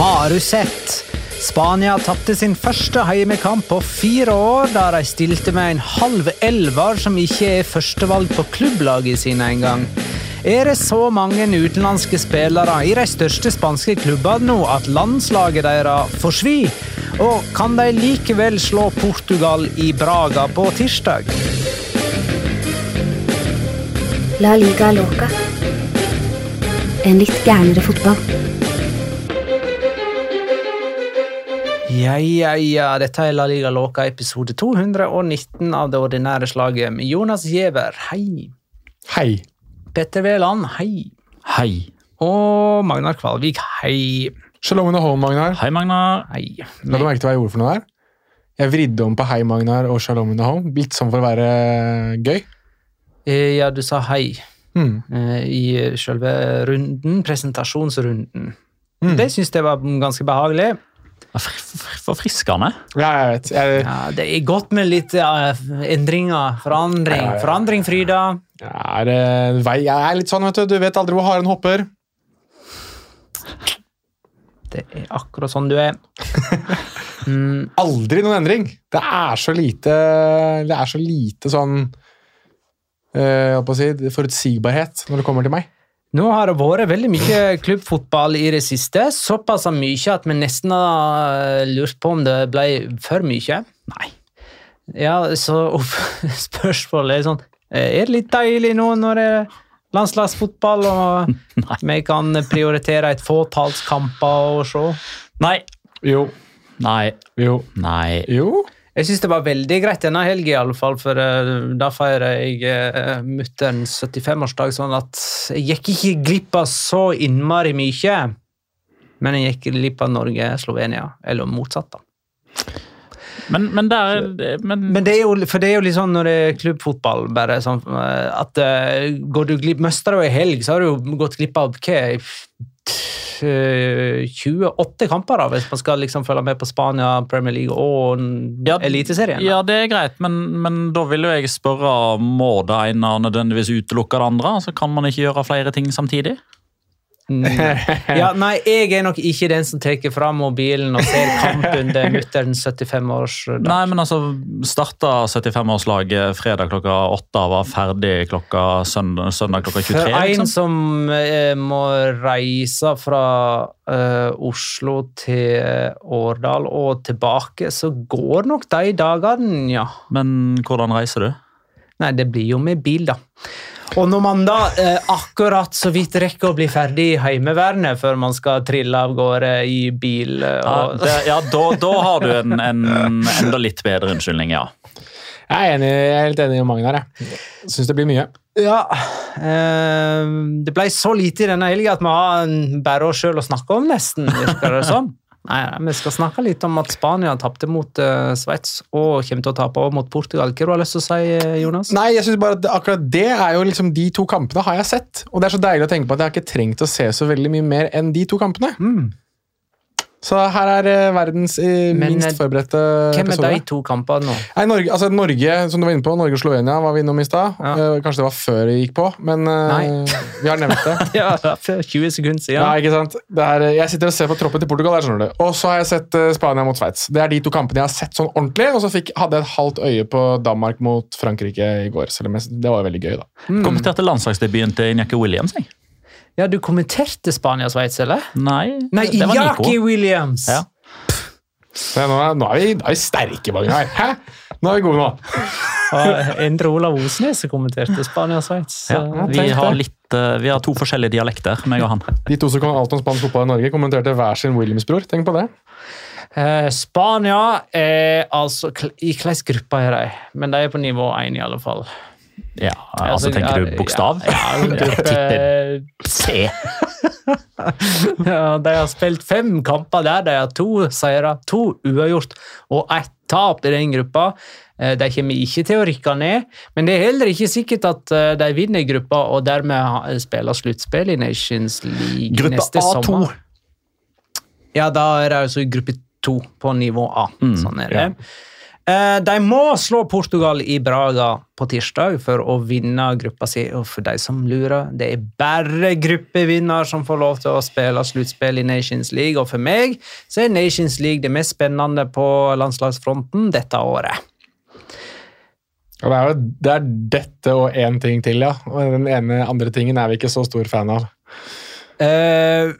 Har du sett? Spania tapte sin første heimekamp på fire år, da de stilte med en halv elver som ikke er førstevalg på klubblaget sine engang. Er det så mange utenlandske spillere i de største spanske klubbene nå at landslaget deres forsvinner? Og kan de likevel slå Portugal i Braga på tirsdag? La liga loca. En litt gærnere fotball. Ja, ja, ja, dette er La Liga Låka, episode 219 av det ordinære slaget med Jonas Giæver, hei. Hei. Petter Wæland, hei. Hei. Og Magnar Kvalvik, hei. Shalom and home, Magnar. Hei, Magnar. Hei. La du merke til hva jeg gjorde for noe der? Jeg vridde om på hei, Magnar og shalom and home. Litt sånn for å være gøy. Eh, Ja, du sa hei eh, i selve runden, presentasjonsrunden. Mm. Det syns jeg var ganske behagelig. Forfriskende. Ja, jeg vet. Jeg, Ja, det er godt med litt uh, endringer, forandring. Ja, ja, ja. Forandring, Frida. jeg, er, jeg er litt sånn, vet du. Du vet aldri hvor haren hopper. Det er akkurat sånn du er. Mm, Aldri noen endring. Det er så lite Det er så lite sånn uh, si, forutsigbarhet når det kommer til meg. Nå har det vært veldig mye klubbfotball i det siste. Såpass mye at vi nesten har lurt på om det ble for mye. Nei. Ja, så opp- spørsmålet er sånn Er det litt deilig nå når det er landslagsfotball, og vi kan prioritere et fåtalls kamper og se? Nei. Jo. Nei. Jo. Nei. Jo. Jeg syns det var veldig greit denne helga, i alle fall, for eh, da feirer jeg uh, mutterens 75-årsdag, sånn at jeg gikk ikke glipp av så innmari mye. Men jeg gikk glipp av Norge-Slovenia, eller motsatt, da. Men, men der men, Men det er jo, for det er jo litt sånn når det er klubbfotball, bare sånn eh, at uh, går du glipp Mister du ei helg, så har du jo gått glipp av hva eh, 28 kamper, da, hvis man skal liksom følge med på Spania, Premier League og Ja, Eliteserien. Ja, det er greit, men, men da vil jo jeg spørre må det ene nødvendigvis utelukke det andre? Så kan man ikke gjøre flere ting samtidig? Ja, nei, jeg er nok ikke den som tar fram mobilen og ser kamp under mutterens 75-årsdag. Nei, men altså, starta 75-årslaget fredag klokka åtte og var ferdig klokka søndag, søndag klokka 23. For en liksom. som eh, må reise fra eh, Oslo til Årdal og tilbake, så går nok de dagene, ja. Men hvordan reiser du? Nei, det blir jo med bil, da. Og når man da eh, akkurat så vidt rekker å bli ferdig i Heimevernet før man skal trille av gårde i bil og... Ja, det, ja da, da har du en, en enda litt bedre unnskyldning, ja. Jeg er, enig, jeg er helt enig med Magnar. jeg. Syns det blir mye. Ja. eh, det ble så lite i denne helga at vi har bare oss sjøl å snakke om, nesten. virker det som. Nei, Vi skal snakke litt om at Spania tapte mot uh, Sveits og kommer til å tape mot Portugal. Hva har du lyst til å si, eh, Jonas? Nei, jeg synes bare at akkurat det er jo liksom De to kampene har jeg sett. Og det er så deilig å tenke på at jeg har ikke trengt å se så veldig mye mer enn de to kampene. Så her er eh, verdens eh, Men, minst eh, forberedte Hvem er episode. de to kampene nå? Nei, Norge, altså Norge, som du var inne på, Norge og Slovenia var vi innom i stad. Ja. Kanskje det var før det gikk på, men eh, vi har nevnt det. Ja, for 20 sekunder siden. Ja, ikke sant? Det er, jeg sitter og ser på troppen til Portugal, der, skjønner du. og så har jeg sett Spania mot Sveits. Det er de to kampene jeg har sett sånn ordentlig, og så fikk, hadde jeg et halvt øye på Danmark mot Frankrike i går. Selv om jeg, det var veldig gøy, da. Kommenterte landslagsdebuten til Injaki Williams. Jeg. Ja, du kommenterte Spania-Sveits, eller? Nei, Nei, det var Jaki Nico. Williams! Ja. Så nå, er, nå, er vi, nå er vi sterke, Magnar. Hæ? Nå er vi gode nå. Endre Olav Osnes kommenterte Spania-Sveits. Ja, vi, har litt, vi har to forskjellige dialekter, meg og han. De to som kan alt om spansk fotball i Norge, kommenterte hver sin Williams-bror. Tenk på det. Eh, Spania er altså I hvilken gruppe er de? Men de er på nivå 1, i alle fall. Ja, altså Tenker du bokstav? Ja, ja, gruppe C. ja, De har spilt fem kamper der. De har to seire, to uavgjort og ett tap i den gruppa. Eh, De kommer ikke til å rykke ned, men det er heller ikke sikkert at eh, de vinner gruppa og dermed spiller sluttspill i Nations League Gruppe neste A2. sommer. Ja, da er det altså gruppe to på nivå A. sånn er det. Eh, De må slå Portugal i Braga på tirsdag for å vinne gruppa si. Og for de som lurer, det er bare gruppevinner som får lov til å spille sluttspill i Nations League. Og for meg så er Nations League det mest spennende på landslagsfronten dette året. Det er det er dette og én ting til, ja. Og den ene andre tingen er vi ikke så stor fan av. Uh,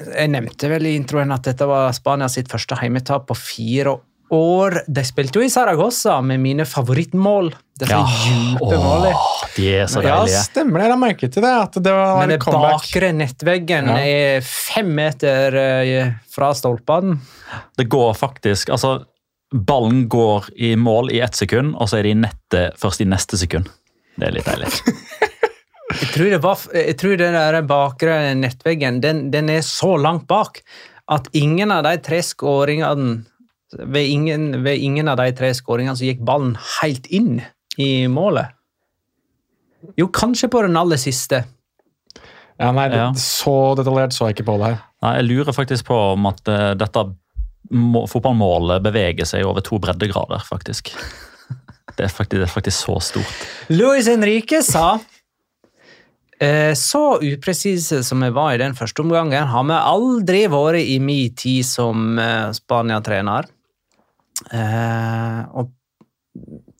jeg nevnte vel i introen at dette var Spania sitt første heimetap på fire år. De spilte jo i Saragossa med mine favorittmål. Det Ja. målene. De er så Ja, deilige. stemmer det. Jeg la merke til det. At det var Men det comeback. bakre nettveggen Ja. er fem meter eh, fra stolpene. Det går faktisk Altså, ballen går i mål i ett sekund, og så er det i nettet først i neste sekund. Det er litt deilig. Jeg tror, det var, jeg tror den der bakre nettveggen den, den er så langt bak at ingen av de tre skåringene ved ingen, ved ingen av de tre skåringene så gikk ballen helt inn i målet. Jo, kanskje på den aller siste. Ja, nei, det, Ja. Så detaljert så jeg ikke på det her. Nei, jeg lurer faktisk på om at uh, dette må, fotballmålet beveger seg over to breddegrader, faktisk. Det er faktisk, det er faktisk så stort. Luis Henrique sa eh, Så upresise som vi var i den første omgangen, har vi aldri vært i min tid som eh, Spania-trener. Eh, og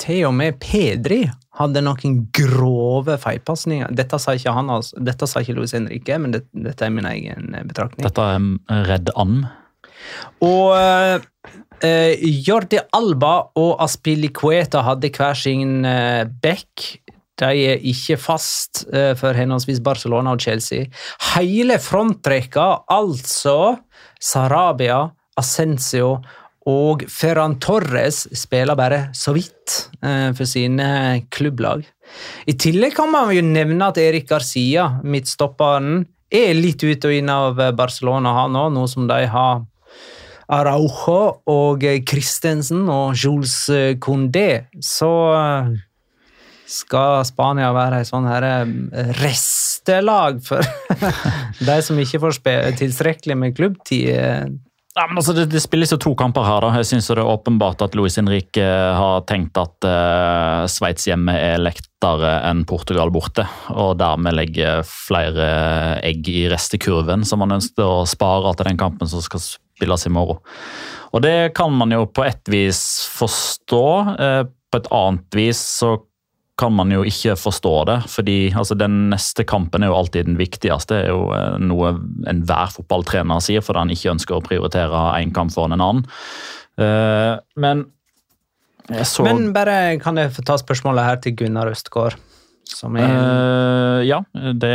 til og med Pedri hadde noen grove feilpasninger. Dette sa ikke han, altså. Dette sa ikke Louis Henrique, men det, dette er min egen eh, betraktning. Dette er eh, Redd And. Og eh, eh, Jordi Alba og Aspilicueta hadde hver sin eh, back. De er ikke fast eh, for henholdsvis Barcelona og Chelsea. Hele frontrekka, altså Sarabia, Ascencio og Ferran Torres, spiller bare så vidt eh, for sine klubblag. I tillegg kan man jo nevne at Erik Garcia, midtstopperen, er litt ut og inn av Barcelona han òg, nå som de har Araujo og Christensen og Jules Condé, så eh, skal Spania være et sånn eh, restelag for de som ikke får tilstrekkelig med klubbtid. Eh, Ja, men altså, det, det spilles jo to kamper her. da. Jeg synes det er åpenbart at Luis Henrique har tenkt at uh, Sveits hjemme er lektere enn Portugal borte. Og dermed legger flere egg i restekurven som han ønsker å spare til den kampen som skal spilles i morgen. Og det kan man jo på ett vis forstå. Uh, på et annet vis så kan man jo ikke forstå det. fordi altså, Den neste kampen er jo alltid den viktigste. Det er jo eh, noe enhver fotballtrener sier, fordi han ikke ønsker å prioritere én kamp foran en annen. Uh, men jeg så Men bare kan jeg få ta spørsmålet her til Gunnar Østgaard? Som er uh, ja, det,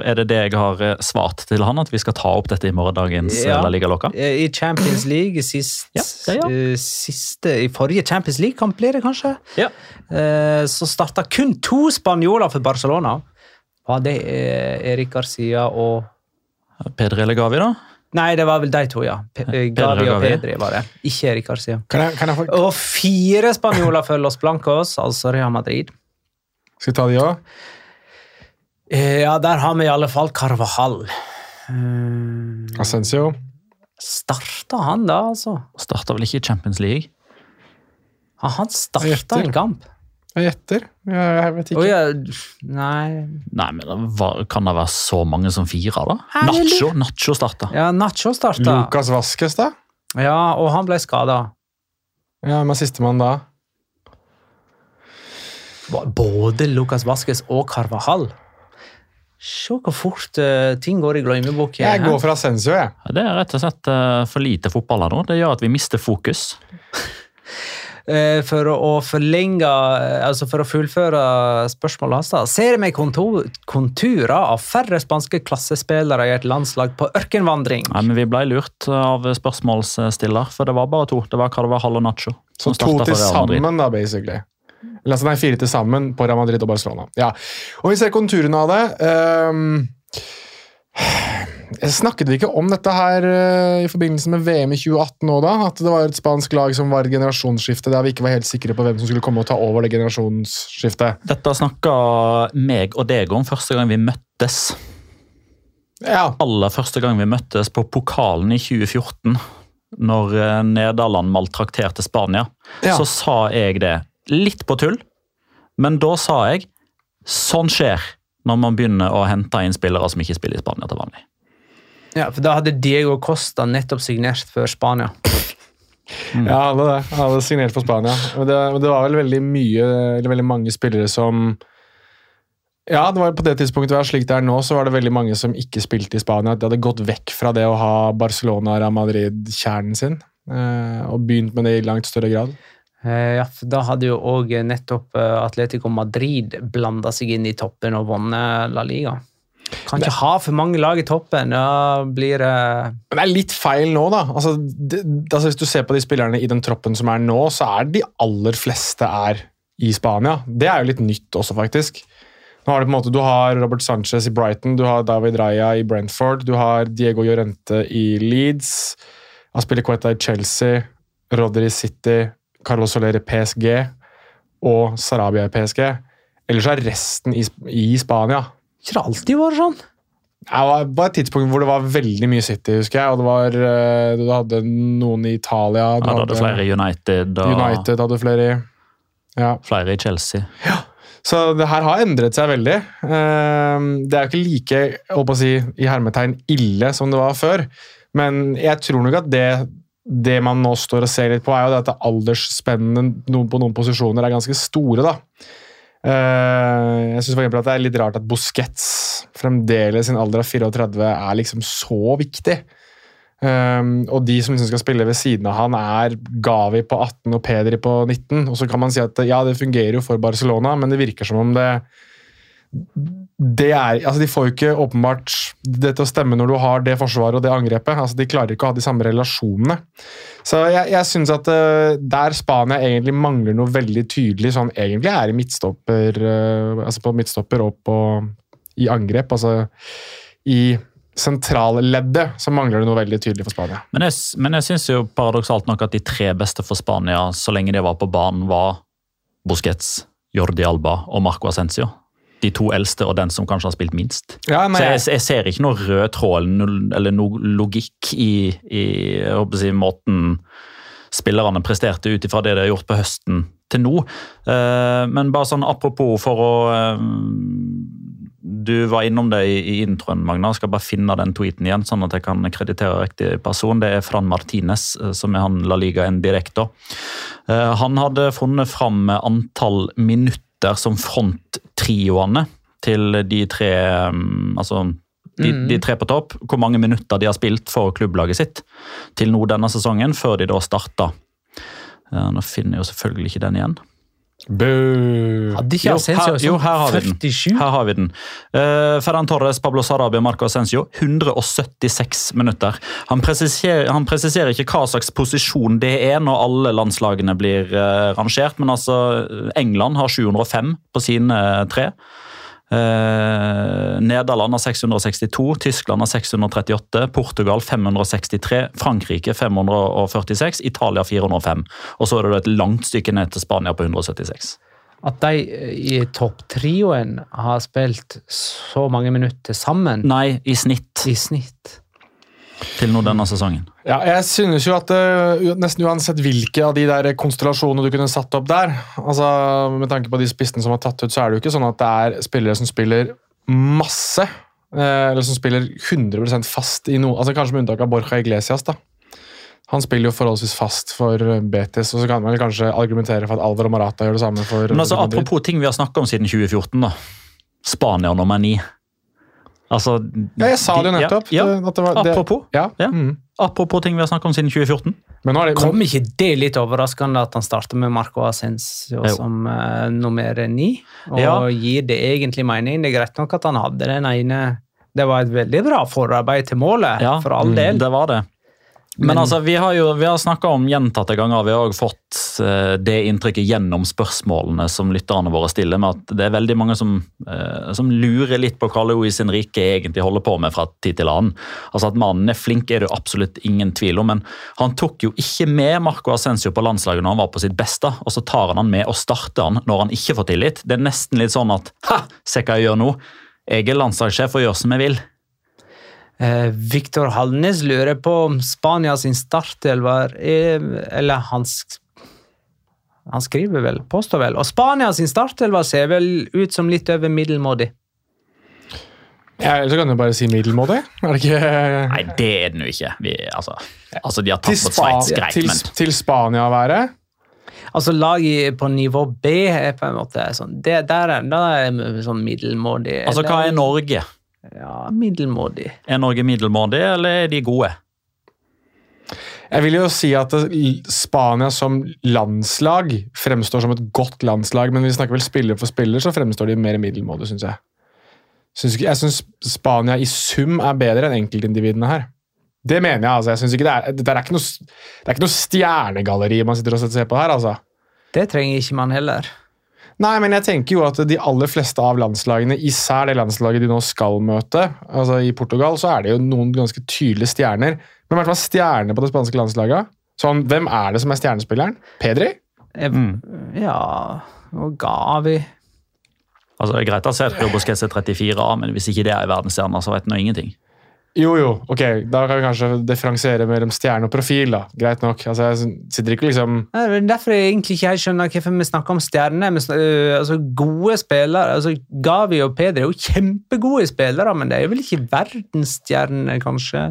er det det jeg har svart til han, at vi skal ta opp dette i morgendagens ja, La Liga Loca? I Champions League sist, ja, ja, siste, I forrige Champions League-kamp blir det kanskje? Ja. Uh, så starta kun to spanjoler for Barcelona. Var det Erik Garcia og Pedri eller Gavi, da? Nei, det var vel de to, ja. Pe Gavi og Pedri var det. Ikke Erik Garcia. Kan jeg, kan jeg få... Og fire spanjoler for Los Blancos, altså Real Madrid. Skal vi ta de òg? Eh, ja, der har vi i alle fall Carvahall. Uh, Ascencio. Starta han da, altså? Starta vel ikke i Champions League? Ja, han starta en kamp. Jeg gjetter. Jeg vet ikke. Oh, ja. Nei Nei, men var, Kan det være så mange som fire, da? Nacho Nacho starta. Ja, Nacho starta. Lucas Vasques, da? Ja, og han ble skada. Ja, men sistemann da? Både Lucas Vasques og Carvahall. Se hvor fort uh, ting går i glemmeboken. Jeg går fra Sensio, jeg. Ja, det er rett og slett uh, for lite fotball her nå. Det gjør at vi mister fokus. uh, for å, forlenge Altså for å fullføre spørsmålet hans, ser vi konturer av færre spanske klassespillere i et landslag på ørkenvandring? Nei, men Vi ble lurt av spørsmålsstiller, for det var bare to. Det var Carvajal og Nacho. Så to til sammen, da, basically? Eller altså, nei, fire til sammen på Real Madrid og Barcelona. Ja. Og vi ser konturene av det. Um, snakket vi ikke om dette her uh, i forbindelse med VM i 2018 òg, da? At det var et spansk lag som var generasjonsskifte, der vi ikke var helt sikre på hvem som skulle komme og ta over det generasjonsskiftet? Dette snakka meg og deg om første gang vi møttes. Ja. Aller første gang vi møttes på pokalen i 2014, når eh, Nederland maltrakterte Spania, ja. så sa jeg det litt på tull, men da sa jeg sånn skjer når man begynner å hente inn spillere som ikke spiller i Spania til vanlig. Ja, for da hadde Diego Costa nettopp signert for Spania. Mm. Ja, han hadde det. Han hadde signert for Spania. Men det, det, var vel veldig mye, eller veldig mange spillere som Ja, det var på det tidspunktet var slik det er nå, så var det veldig mange som ikke spilte i Spania. De hadde gått vekk fra det å ha Barcelona Real Madrid-kjernen sin, eh, og begynt med det i langt større grad. Eh, ja, for Da hadde jo òg nettopp eh, Atletico Madrid blanda seg inn i toppen og vunnet La Liga. Kan ikke ha for mange lag i toppen. Da blir det Men det er litt feil nå, da. Altså, det, altså, hvis du ser på de spillerne i den troppen som er nå, så er de aller fleste er i Spania. Det er jo litt nytt også, faktisk. Nå har Du på en måte, du har Robert Sanchez i Brighton, du har David Raya i Brentford, du har Diego Llorente i Leeds, Aspilicueta i Chelsea, Rodri City, Carlos Soler i PSG og Sarabia i PSG. Ellers er resten i, i Spania. Ikke det alltid vært sånn? Det var et tidspunkt hvor det var veldig mye City, husker jeg. og det var, eh, Du hadde noen i Italia. Du ja, hadde, flere i United. Og United hadde flere i. Ja. Flere i Chelsea. Ja. Så det her har endret seg veldig. Ehm, det er jo ikke like å si, i hermetegn ille som det var før, men jeg tror nok at det det man nå står og ser litt på, er jo at aldersspennene på noen posisjoner er ganske store. da. Eh, jeg at Det er litt rart at Busquets fremdeles sin alder av 34 er liksom så viktig. Um, og de som liksom skal spille ved siden av han, er Gavi på 18 og Pedri på 19. Og så kan man si at ja, det fungerer jo for Barcelona, men det virker som om det det er, altså De får jo ikke åpenbart det til å stemme når du har det forsvaret og det angrepet. altså De klarer ikke å ha de samme relasjonene. Så jeg, jeg synes at uh, der Spania egentlig mangler noe veldig tydelig, sånn egentlig er i midtstopper uh, altså på midtstopper og på, i angrep, altså i sentralleddet, så mangler det noe veldig tydelig for Spania. Men jeg, men jeg syns jo paradoksalt nok at de tre beste for Spania, så lenge de var på banen, var Busquets, Jordi Alba og Marco Ascencio. De to eldste og den som kanskje har spilt minst. Ja, nei, Så jeg, jeg ser ikke noe rød tråd eller- noe logikk i, i jeg si, måten spillerne presterte ut ifra det de har gjort på høsten til nå. Eh, Men bare sånn apropos for å eh, Du var innom det i, introen, Magna. Jeg skal bare finne den tweeten igjen, sånn at jeg kan kreditere riktig person. Det er Fran Martinez, eh, som er han La Liga en direkte. Han hadde funnet fram antall minutter som fronttrioene til de tre mm, Altså de, de tre på topp, hvor mange minutter de har spilt for klubblaget sitt til nå denne sesongen, før de da starta. Eh, Nå finner jeg jo selvfølgelig ikke den igjen. Boo! Hadde ikke Jo, Asensio jo, her har vi den. 47? Her har vi den. Uh, Ferran Torres, Pablo Sarabia, Marco Asensio. 176 minutter. Han presiserer, han presiserer ikke hva slags posisjon det er når alle landslagene blir uh, rangert, men altså England har 705 på sine eh, tre. Eh, Nederland har 662, Tyskland har 638, Portugal 563, Frankrike 546, Italia 405. Og så er det et langt stykke ned til Spania på 176. At de eh, i topptrioen har spilt så mange minutter sammen Nei, i snitt i snitt. Til nå denne sesongen. Ja, jeg synes jo at uh, nesten uansett hvilke av de der konstellasjonene du kunne satt opp der altså Med tanke på de spissene som har tatt ut, så er det jo ikke sånn at det er spillere som spiller masse. uh, Eller som spiller 100% fast i noe altså Kanskje med unntak av Borja Iglesias. da. Han spiller jo forholdsvis fast for eh, Betis, og så kan man kanskje argumentere for at Alvar og Marata gjør det samme for Men altså. Apropos ting vi har snakka om siden 2014. da. Spania nummer ni. Altså, Ja, jeg sa det jo nettopp. Ja, ja. at det var, det, apropos, ja. Ja. Mm. apropos ting vi har snakket om siden 2014. Men nå er det, Kom ikke det litt overraskende at han starter med Marco Asensio som uh, nummer ni? Og Ja. gir det egentlig mening? Det er greit nok at han hadde den ene Det var et veldig bra forarbeid til målet, Ja, for all del. Det var det. Men, Men- altså, vi har jo vi har snakka om gjentatte ganger, vi har òg fått uh, det inntrykket gjennom spørsmålene som lytterne våre stiller, med at det er veldig mange som, uh, som lurer litt på hva Louis Henrique egentlig holder på med fra tid til annen. Altså At mannen er flink, er det absolutt ingen tvil om, men han tok jo ikke med Marco Ascencio på landslaget når han var på sitt beste, og så tar han han med og starter han når han ikke får tillit. Det er nesten litt sånn at ha, se hva jeg gjør nå. Jeg er landslagssjef og gjør som jeg vil. Eh, Halnes Hallnes lurer på om Spania sin startelver er Eller han Han skriver vel, påstår vel. Og Spania sin startelver ser vel ut som litt over middelmådig. Ja, Eller så kan du bare si middelmådig. Er det ikke Nei, det er den jo ikke. Vi, altså, altså, De har tatt mot Spa Sveits, greit, til, men til Spania å være? Altså Lag på nivå B er på en måte sånn det, Der er det sånn middelmådig. altså, hva er Eller- Norge? Ja, middelmådig. Er Norge middelmådig, eller er de gode? Jeg vil jo si at Spania som landslag fremstår som et godt landslag, men vi snakker vel spiller for spiller, så fremstår de mer middelmådig, syns jeg. Syns jeg syns Spania i sum er bedre enn enkeltindividene her. Det mener jeg. altså. Jeg synes ikke det, er, det, er ikke noe, det er ikke noe stjernegalleri man sitter og ser på her. altså. Det trenger ikke man heller. Nei, men jeg tenker jo at de aller fleste av landslagene, især det landslaget de nå skal møte, altså i Portugal, så er det jo noen ganske tydelige stjerner. Men i hvert fall stjerner på det spanske landslaget. Sånn, Hvem er det som er stjernespilleren? Pedri? Mm. Ja Og Gavi. Altså, det er Greit at Sergio Busquets er 34A, men hvis ikke det er verdensstjerner, så vet nå ingenting. Jo, jo, ok, da kan vi kanskje differensiere mellom stjerne og profil. da. Greit nok. Altså, Jeg sitter ikke liksom Det er derfor jeg egentlig ikke helt skjønner hvorfor vi snakker om stjerner. Men, øh, altså, gode spillere altså, Gavi og Peder er jo kjempegode spillere, men det er vel ikke verdensstjerner, kanskje?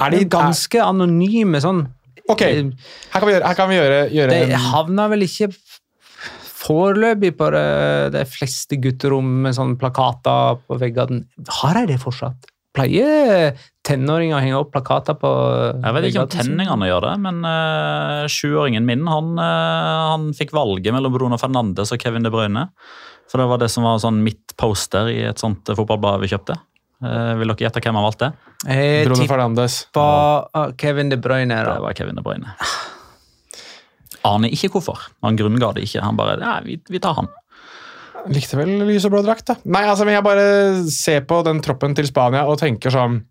Er De ganske anonyme sånn. Ok, her kan vi gjøre, her kan vi gjøre, gjøre De havner vel ikke foreløpig på det, de fleste gutterom med sånne plakater på veggene. Har de det fortsatt? Pleier tenåringer å henge opp plakater på Jeg vet ikke om tenåringene gjør det, men uh, sjuåringen min han, uh, han fikk valget mellom Bruno Fernandes og Kevin De Bruyne. For det var det som var sånn mitt poster i et sånt fotballblad vi kjøpte. Uh, vil dere gjette hvem han valgte? Jeg Bruno Fernandes. På Kevin De Bruyne. Det var Kevin De Bruyne. Aner ikke hvorfor. Han grunnga det ikke. Han bare ja, vi, vi tar han. Likte vel lys og blå drakt, da. Nei, altså, men jeg bare ser på den troppen til Spania og tenker sånn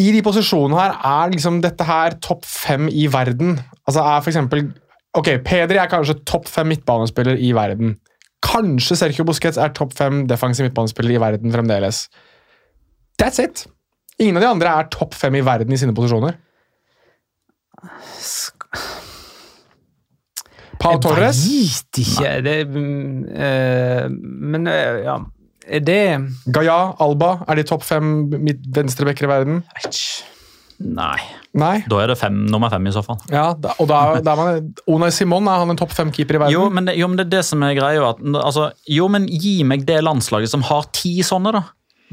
I de posisjonene her, er liksom dette her topp fem i verden? Altså er for eksempel Ok, Pedri er kanskje topp fem midtbanespiller i verden. Kanskje Sergio Busquets er topp fem defensiv midtbanespiller i verden fremdeles. That's it! Ingen av de andre er topp fem i verden i sine posisjoner. Pau Torres? Jeg veit ikke. Det, eh, men eh, ja Er det Gaia, Alba, er de topp fem venstrebacker i verden? Nei. Nei. Da er det fem, nummer fem i så fall. Ja, da, og da, da er man, Onay Simon er han en topp fem-keeper i verden? Jo men, det, jo, men det er det som er greia. At, altså, jo, men gi meg det landslaget som har ti sånne, da.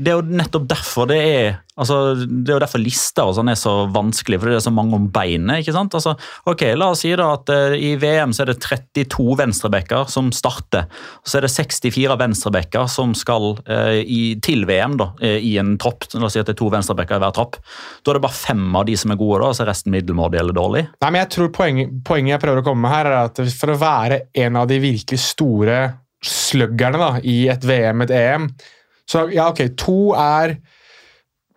Det er jo nettopp derfor det er altså, det er jo derfor lister og sånn er så vanskelig, fordi det er så mange om beinet. ikke sant? Altså, ok, La oss si da at uh, i VM så er det 32 venstrebacker som starter. og Så er det 64 venstrebacker som skal uh, i, til VM da, uh, i en tropp. La oss si at det er to venstrebacker i hver tropp. Da er det bare fem av de som er gode, da, så er resten middelmådig eller dårlig. Nei, men jeg tror poenget, poenget jeg prøver å komme med her, er at for å være en av de virkelig store sluggerne da, i et VM, et EM Så ja, ok, to er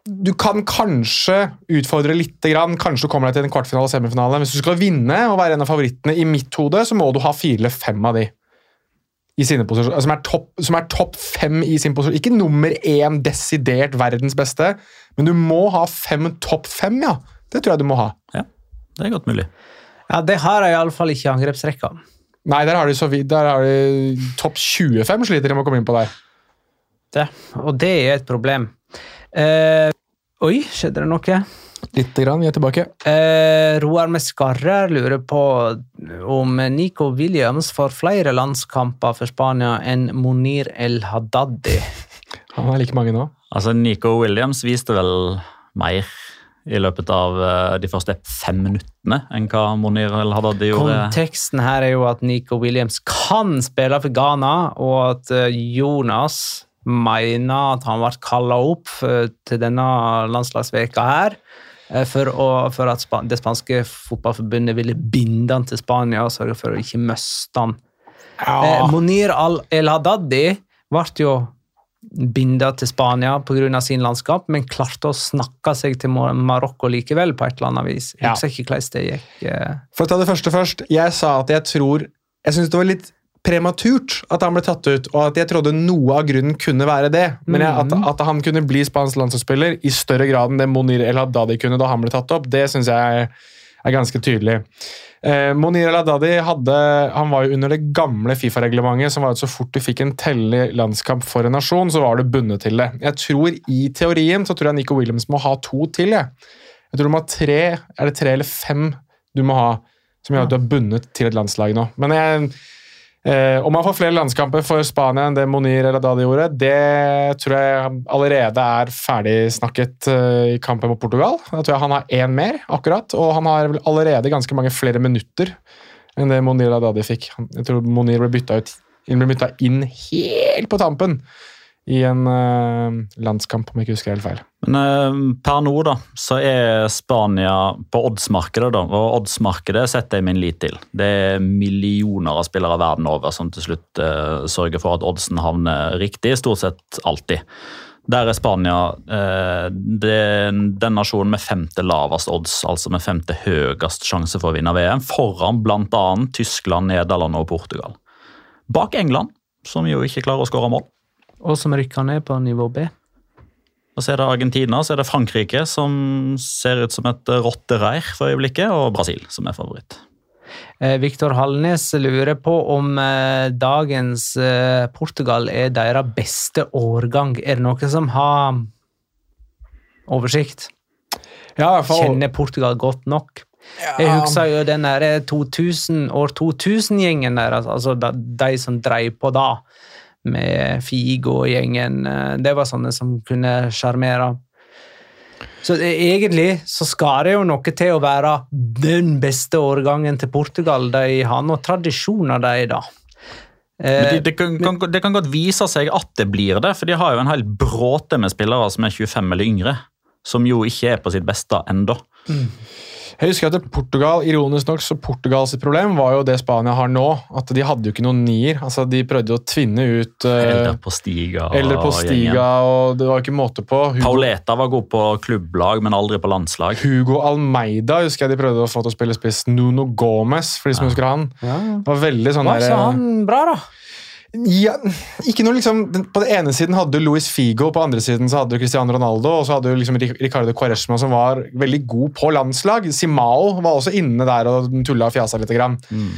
Du kan kanskje utfordre litt, grann, kanskje du kommer deg til en kvartfinale og semifinale. Hvis du skal vinne og være en av favorittene i mitt hode, så må du ha fire eller fem av de. I sine som er topp som er topp fem i sin posisjon. Ikke nummer én desidert verdens beste, men du må ha fem topp fem, ja. Det tror jeg du må ha. Ja, det er godt mulig. Ja, det har jeg iallfall ikke i angrepsrekka. Nei, der har de, så vidt, der har de topp 25 sliter de med å komme inn på der. Det, og det er et problem. Eh, oi, skjedde det noe? Litt grann, vi er tilbake. Eh, Roar Mescarrer lurer på om Nico Williams får flere landskamper for Spania enn Monir El Haddadi. Han har like mange nå. Altså, Nico Williams viste vel mer i løpet av uh, de første fem minuttene enn hva Monir El Haddadi gjorde. Konteksten her er jo at Nico Williams kan spille for Ghana, og at uh, Jonas mener at han ble kalla opp til denne landslagsveka her. For, å, for, at det spanske fotballforbundet ville binde han til Spania og sørge for å ikke miste han. Ja. Monir El Haddadi ble jo binda til Spania pga. sin landskap, men klarte å snakke seg til Marokko likevel, på et eller annet vis. Jeg husker ikke hvordan det gikk. eh. For å ta det første først. Jeg sa at jeg tror Jeg syns det var litt prematurt at han ble tatt ut, og at jeg trodde noe av grunnen kunne være det. Men jeg, at, at han kunne bli spansk landslagsspiller i større grad enn det Monir El Haddadi kunne da han ble tatt opp, det syns jeg er ganske tydelig. Eh, Monir El Haddadi hadde, han var jo under det gamle Fifa-reglementet, som var at så fort du fikk en tellelig landskamp for en nasjon, så var du bundet til det. Jeg tror I teorien så tror jeg Nico Williams må ha to til. Jeg, jeg tror du må ha tre, er det tre eller fem du må ha, som gjør at du er bundet til et landslag nå. Men jeg Eh, om han får flere landskamper for Spania enn det Monir eller Dadi gjorde, det tror jeg allerede er ferdigsnakket eh, i kampen mot Portugal. Da tror jeg han har én mer, akkurat, og han har allerede ganske mange flere minutter enn det Monir eller Dadi fikk. Jeg tror Monir ble bytta, ble bytta inn helt på tampen i en uh, landskamp, om jeg ikke husker helt feil. Men uh, per nå da, så er Spania på oddsmarkedet, da, og oddsmarkedet setter jeg min lit til. Det er millioner av spillere verden over som til slutt uh, sørger for at oddsen havner riktig, stort sett alltid. Der er Spania den, den nasjonen med femte lavest odds, altså med femte høyest sjanse for å vinne VM, foran bl.a. Tyskland, Nederland og Portugal. Bak England, som jo ikke klarer å skåre mål. Og som rykker ned på nivå B. Og Så er det Argentina, så er det Frankrike, som ser ut som et rottereir for øyeblikket, og Brasil, som er favoritt. Eh, Viktor Hallnes lurer på om eh, dagens eh, Portugal er deres beste årgang. Er det noen som har oversikt? Ja, for... Kjenner Portugal godt nok? Jeg husker jo den der 2000, år 2000-gjengen der, altså de, de som dreiv på da, med Figo-gjengen. Det var sånne som kunne sjarmere. Så det, egentlig så skal det jo noe til å være den beste årgangen til Portugal. De har noen tradisjoner, de, da. Men det, det, kan, kan, det kan godt vise seg at det blir det, for de har jo en hel bråte med spillere som er 25 eller yngre. Som jo ikke er på sitt beste ennå. Mm. Jeg husker at Portugal, ironisk nok, så Portugals problem var jo det Spania har nå. At de hadde jo ikke noen nier. altså De prøvde å tvinne ut uh, på Stiga. Eller på Stiga, og det var ikke måte på. Hugo, Pauleta var god på klubblag, men aldri på landslag. Hugo Almeida husker jeg de prøvde å få til å spille spiss. Nuno Gomez, for de som ja. husker han. Ja. Det var veldig sånn Var så han bra, da? Ja, ikke noe liksom, På den ene siden hadde du Luis Figo, på den andre siden så hadde du Cristiano Ronaldo, og så hadde du liksom Ricardo Quaresma som var veldig god på landslag. Simao var også inne der og tulla og fjasa litt. Grann.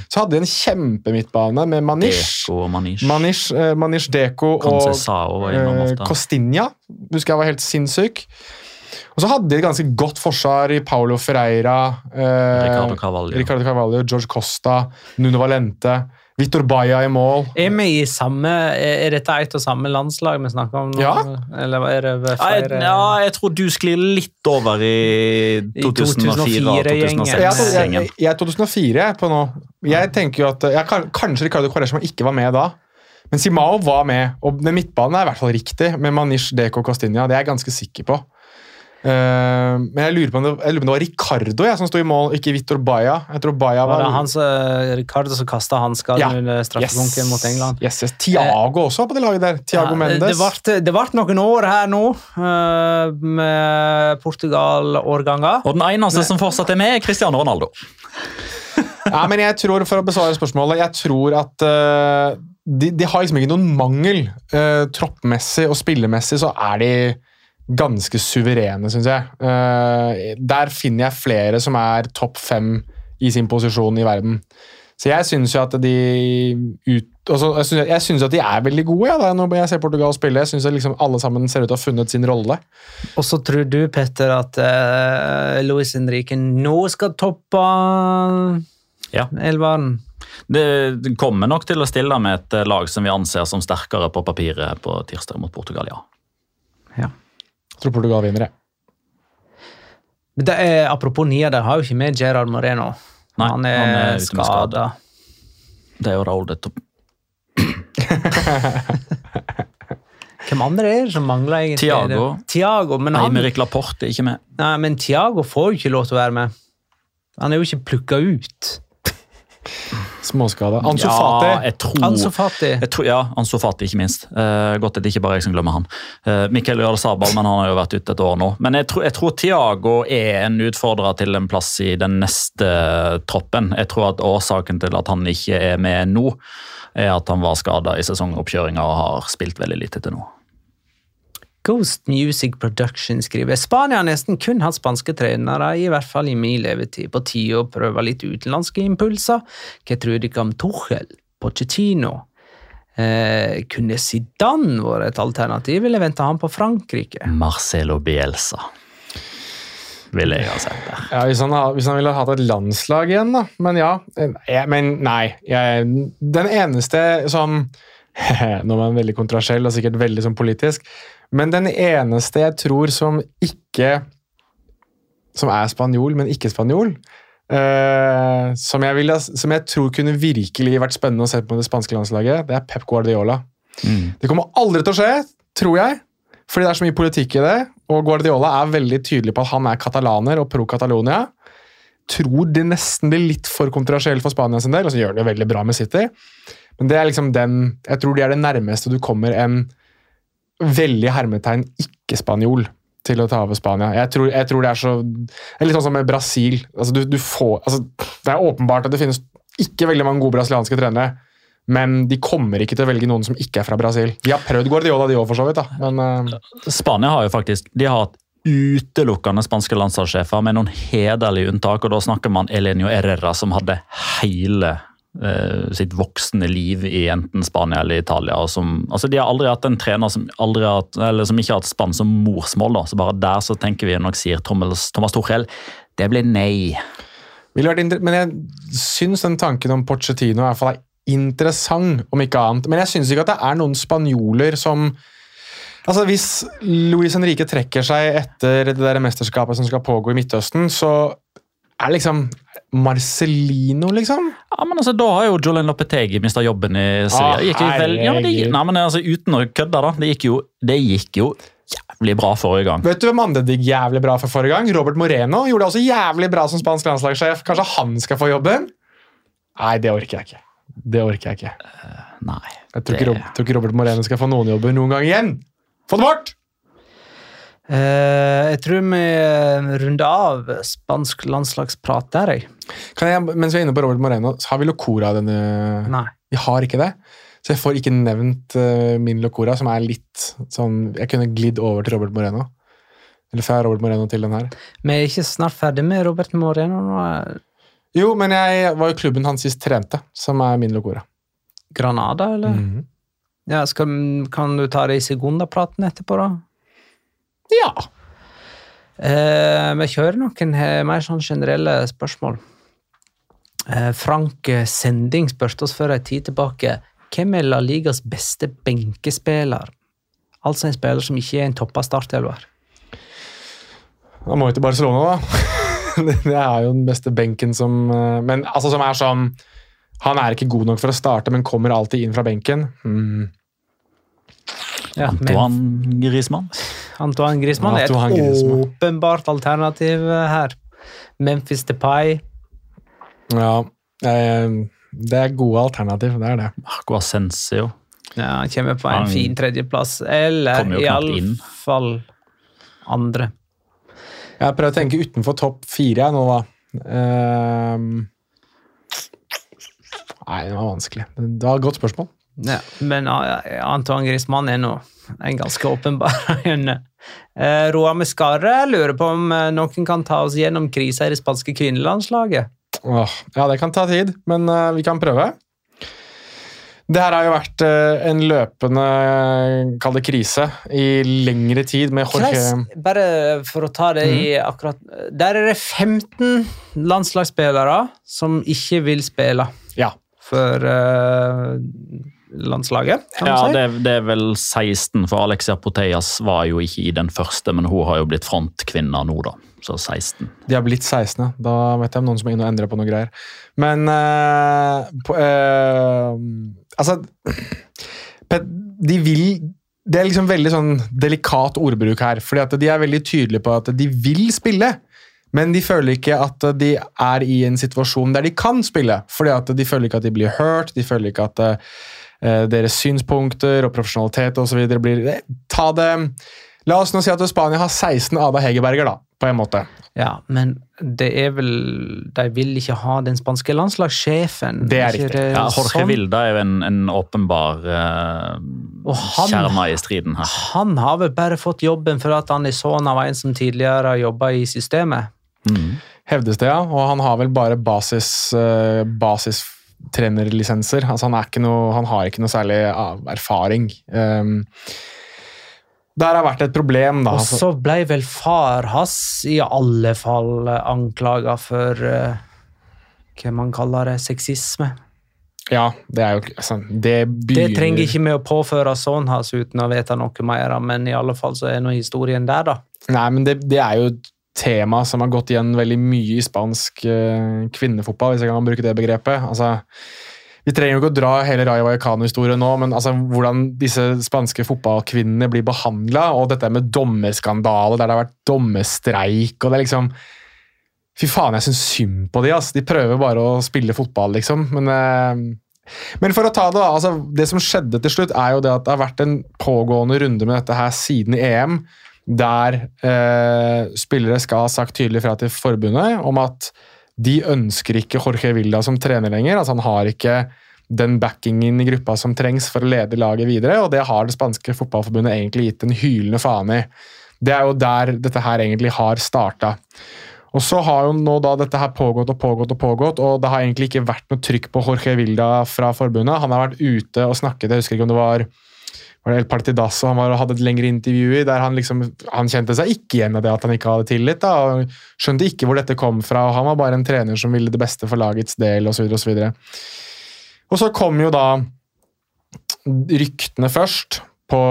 Så hadde de en kjempemidtbane med Manish. Deco og Manish. Manish, eh, Manish Deko og Conceição eh. Costinha. Husker jeg var helt sinnssyk. Og så hadde de et ganske godt forsvar i Paulo Ferreira, eh, Ricardo Carvalho. Ricardo Carvalho, George Costa, Nuno Valente, Vitor Baia i mål. Er vi i samme Er dette et og samme landslag vi snakker om nå? Ja. Eller er det ved Ja, jeg, flere ja, jeg tror du sklir litt over i 2004 og 2004-gjengen. Jeg er, jeg, 2006-gjengen. jeg, er 2004 jeg, på nå. Jeg tenker jo at jeg, Kanskje Ricardo Quaresma ikke var med da. Men Simao var med, og den midtbanen er i hvert fall riktig. Med Manish, Deko Costinha. Det er jeg ganske sikker på. Eh, men jeg lurer på om det, jeg lurer på om det var Ricardo jeg, som sto i mål, ikke Vitor Baia. Jeg tror Baia Var var, det hans, Ricardo som kasta hansker Ja. under straffebunken mot England? Yes, yes. Tiago også på det laget der. Tiago Ja, Mendes. Det ble, noen år her nå uh, med Portugal-årganger. Og den eneste som fortsatt er med, er Cristiano Ronaldo. Ja, men jeg tror, For å besvare spørsmålet, jeg tror at eh, de, de har liksom ikke noen mangel. Uh, troppmessig og spillemessig så er de ganske suverene, syns jeg. Eh, der finner jeg flere som er topp fem i sin posisjon i verden. Så jeg syns jo at de ut, altså, jeg syns at de er veldig gode ja, når jeg ser Portugal spille. Jeg syns liksom alle sammen ser ut til å ha funnet sin rolle. Og så tror du, Petter, at uh, Luis Henrique nå skal toppe Ja. elveren? Det kommer nok til å stille med et lag som vi anser som sterkere på papiret på tirsdag mot Portugal, ja. Tror Portugal vinner, jeg. Det er, apropos nier, de har jo ikke med Gerard Moreno. Nei, han er, han er skada. Det er jo Raúl de Hvem andre er det som mangler egentlig? Thiago. Tiago men han, Aymeric Laporte er ikke med. nei, men Thiago får jo ikke lov til å være med. Han er jo ikke plukka ut. Småskade. Ansu Ja, jeg tror, Ansu Fati. jeg tror, ja, Ansu Fati, ikke minst. Uh, godt at det ikke bare er jeg som glemmer han. Uh, Mikkel Sabal, men han har jo vært ute et år nå. Men jeg tror, jeg tror Thiago er en utfordrer til en plass i den neste troppen. Jeg tror at årsaken til at han ikke er med nå, er at han var skada i sesongoppkjøringa og har spilt veldig lite til nå. Ghost Music Production skriver Spania har nesten kun hatt spanske trenere, i hvert fall i min levetid. På tide å prøve litt utenlandske impulser. Hva tror dere om Tuchel? Pochettino? Eh, kunne Zidane vært et alternativ, eller venta han på Frankrike? Marcelo Bielsa ville jeg ha sett der. Ja, hvis han, hvis han ville hatt et landslag igjen, da. Men ja. Jeg, men nei. Jeg, den eneste som Nå er man veldig kontrasjell og sikkert veldig sånn politisk, men den eneste jeg tror som ikke Som er spanjol, men ikke spanjol eh, som, jeg vil, som jeg tror kunne virkelig vært spennende å se på det spanske landslaget, det er Pep Guardiola. Det kommer aldri til å skje, tror jeg. Fordi det er så mye politikk i det. Og Guardiola er veldig tydelig på at han er katalaner og pro Catalonia. Tror det nesten blir litt for kontroversielt for Spania sin del, og så gjør det veldig bra med City. Men det er liksom den Jeg tror de er det nærmeste du kommer en veldig hermetegn ikke-spanjol til å ta over Spania. Jeg tror, jeg tror det er så det er Litt sånn som med Brasil. Altså, du, du får, altså, det er åpenbart at det finnes ikke veldig mange gode brasilianske trenere. Men de kommer ikke til å velge noen som ikke er fra Brasil. De har prøvd Guardiola, de òg, for så vidt. da. Men uh... Spania har jo faktisk de har hatt utelukkende spanske landslagssjefer med noen hederlige unntak. og Da snakker man Elenio Herrera, som hadde hele eh, sitt voksne liv i enten Spania eller Italia. som, altså De har aldri hatt en trener som, hatt, som ikke har hatt spansk som morsmål. da, så Bare der så tenker vi nok, sier Thomas, Thomas Tuchel, det blir nei. men jeg syns den tanken om Pochettino er interessant, om ikke annet. Men jeg syns ikke at det er noen spanjoler som Altså Hvis Luis Henrique trekker seg etter det der mesterskapet som skal pågå i Midtøsten, så er det liksom Marcelino, liksom? Ja, men altså, Da har jo Jolene Lopetegi mista jobben i Sevilla. Ah, gikk jo vel, ja, men det, nei, men altså, Uten å kødde, da. Det gikk jo, det gikk jo jævlig bra forrige gang. Vet du hvem andre det gikk jævlig bra for forrige gang? Robert Moreno gjorde det også jævlig bra som spansk landslagssjef. Kanskje han skal få jobben? Nei, det orker jeg ikke. Det orker jeg ikke. Nei. Jeg tror ikke, det- tror ikke Robert Moreno skal få noen jobber noen gang igjen. Få det bort! Uh, jeg tror vi runder av spansk landslagsprat der, jeg. Kan jeg, mens vi er inne på Robert Moreno, så har vi Locora denne Nei. Vi har ikke det. Så jeg får ikke nevnt uh, min Locora, som er litt sånn Jeg kunne glidd over til Robert Moreno. Eller fra Robert Moreno til den her. Vi er ikke snart ferdig med Robert Moreno nå. Jo, men jeg var jo klubben han sist trente, som er min Locora. Granada, eller? Mhm. Ja, skal, kan du ta det i sekundapraten etterpå, da? Ja. Eh, vi kjører noen mer sånn generelle spørsmål. Eh, Frank Sending spørste oss for en tid tilbake hvem er La Ligas beste benkespiller? Altså en spiller som ikke er en toppa startelver. Da må vi til Barcelona, da. det er jo den beste benken som eh, Men altså som er sånn Han er ikke god nok for å starte, men kommer alltid inn fra benken. Mm. Ja, men Antoine Griezmann. Antoine Griezmann er Antoine et Griezmann. åpenbart alternativ eh, her. Memphis Depay. Ja, eh, det er gode alternativ, det er det. Marco Ascensio. Ja, han kommer på en Han fin tredjeplass, eller iallfall andre. Jeg prøver å tenke utenfor topp fire jeg nå, da. Ehm. Nei, det var vanskelig. Det var et godt spørsmål. Ja, men Antoine Griezmann er nå en ganske åpenbar en. Eh, Roar Mescarre lurer på om eh, noen kan ta oss gjennom krisa i det spanske kvinnelandslaget. Åh, ja, det kan ta tid, men uh, vi kan prøve. Det her har jo vært eh, en løpende kall det krise i lengre tid med Jorge Kreis, bare for å ta det i akkurat Der er det 15 landslagsspillere som ikke vil spille Ja. For uh, landslaget, kan Ja, si. det, det er vel 16, for Alexia Poteas var jo ikke i den første, men hun har jo blitt frontkvinne nå, da. Så 16. De har blitt 16. ja. Da vet jeg om noen som er inne og endrer på noe greier. Men uh, på, uh, Altså De vil Det er liksom veldig sånn delikat ordbruk her. fordi at de er veldig tydelige på at de vil spille. Men de føler ikke at de er i en situasjon der de kan spille. fordi at de føler ikke at de blir hørt, de føler ikke at eh, deres synspunkter og profesjonalitet og så videre blir eh, Ta det La oss nå si at Spania har 16 Ada Hegerberger, da, på en måte. Ja, men det er vel De vil ikke ha den spanske landslagssjefen. Det er ikke riktig. Ja, Jorge sånn? Vilda er jo en, en åpenbar uh, skjerma i striden her. Han har vel bare fått jobben for at han er sønn av en som tidligere har jobba i systemet. Mm. Hevdes det, ja. Og han har vel bare basis, uh, basistrenerlisenser. Altså, han, er ikke noe, han har ikke noe særlig ah, erfaring. Um, det har vært et problem, da. Og Altså, så ble vel far hans i alle fall anklaga for uh, hva man kaller det, sexisme. ja, det er jo altså, Det Det trenger ikke vi å påføre sønnen hans uten å vite noe mer, men i alle fall så er nå historien der, da. Nei, men det, det er jo tema som har gått igjen veldig mye i spansk eh, kvinnefotball, hvis jeg kan bruke det begrepet. Altså, vi trenger jo ikke å dra hele Rayo Vallecano-historien nå, men altså, hvordan disse spanske fotballkvinnene blir behandla, og dette med dommerskandale der det har vært dommerstreik og det er liksom Fy faen, jeg syns synd på de, ass. De prøver bare å spille fotball, liksom. Men, eh, men for å ta det, da. Altså, det som skjedde til slutt, er jo det at det har vært en pågående runde med dette her siden EM, der eh, spillere skal ha sagt tydelig fra til forbundet om at de ønsker ikke Jorge Vilda som trener lenger. altså Han har ikke den backingen i gruppa som trengs for å lede laget videre, og det har det spanske fotballforbundet egentlig gitt en hylende faen i. Det er jo der dette her egentlig har starta. Og så har jo nå da dette her pågått og pågått, og pågått, og det har egentlig ikke vært noe trykk på Jorge Vilda fra forbundet. Han har vært ute og snakket, jeg husker ikke om det var var det El Partidazo han var og hadde et lengre intervju i, der han liksom, han kjente seg ikke igjen i det at han ikke hadde tillit. da, og Skjønte ikke hvor dette kom fra. og Han var bare en trener som ville det beste for lagets del osv. Og, så videre. og så kom jo da ryktene først på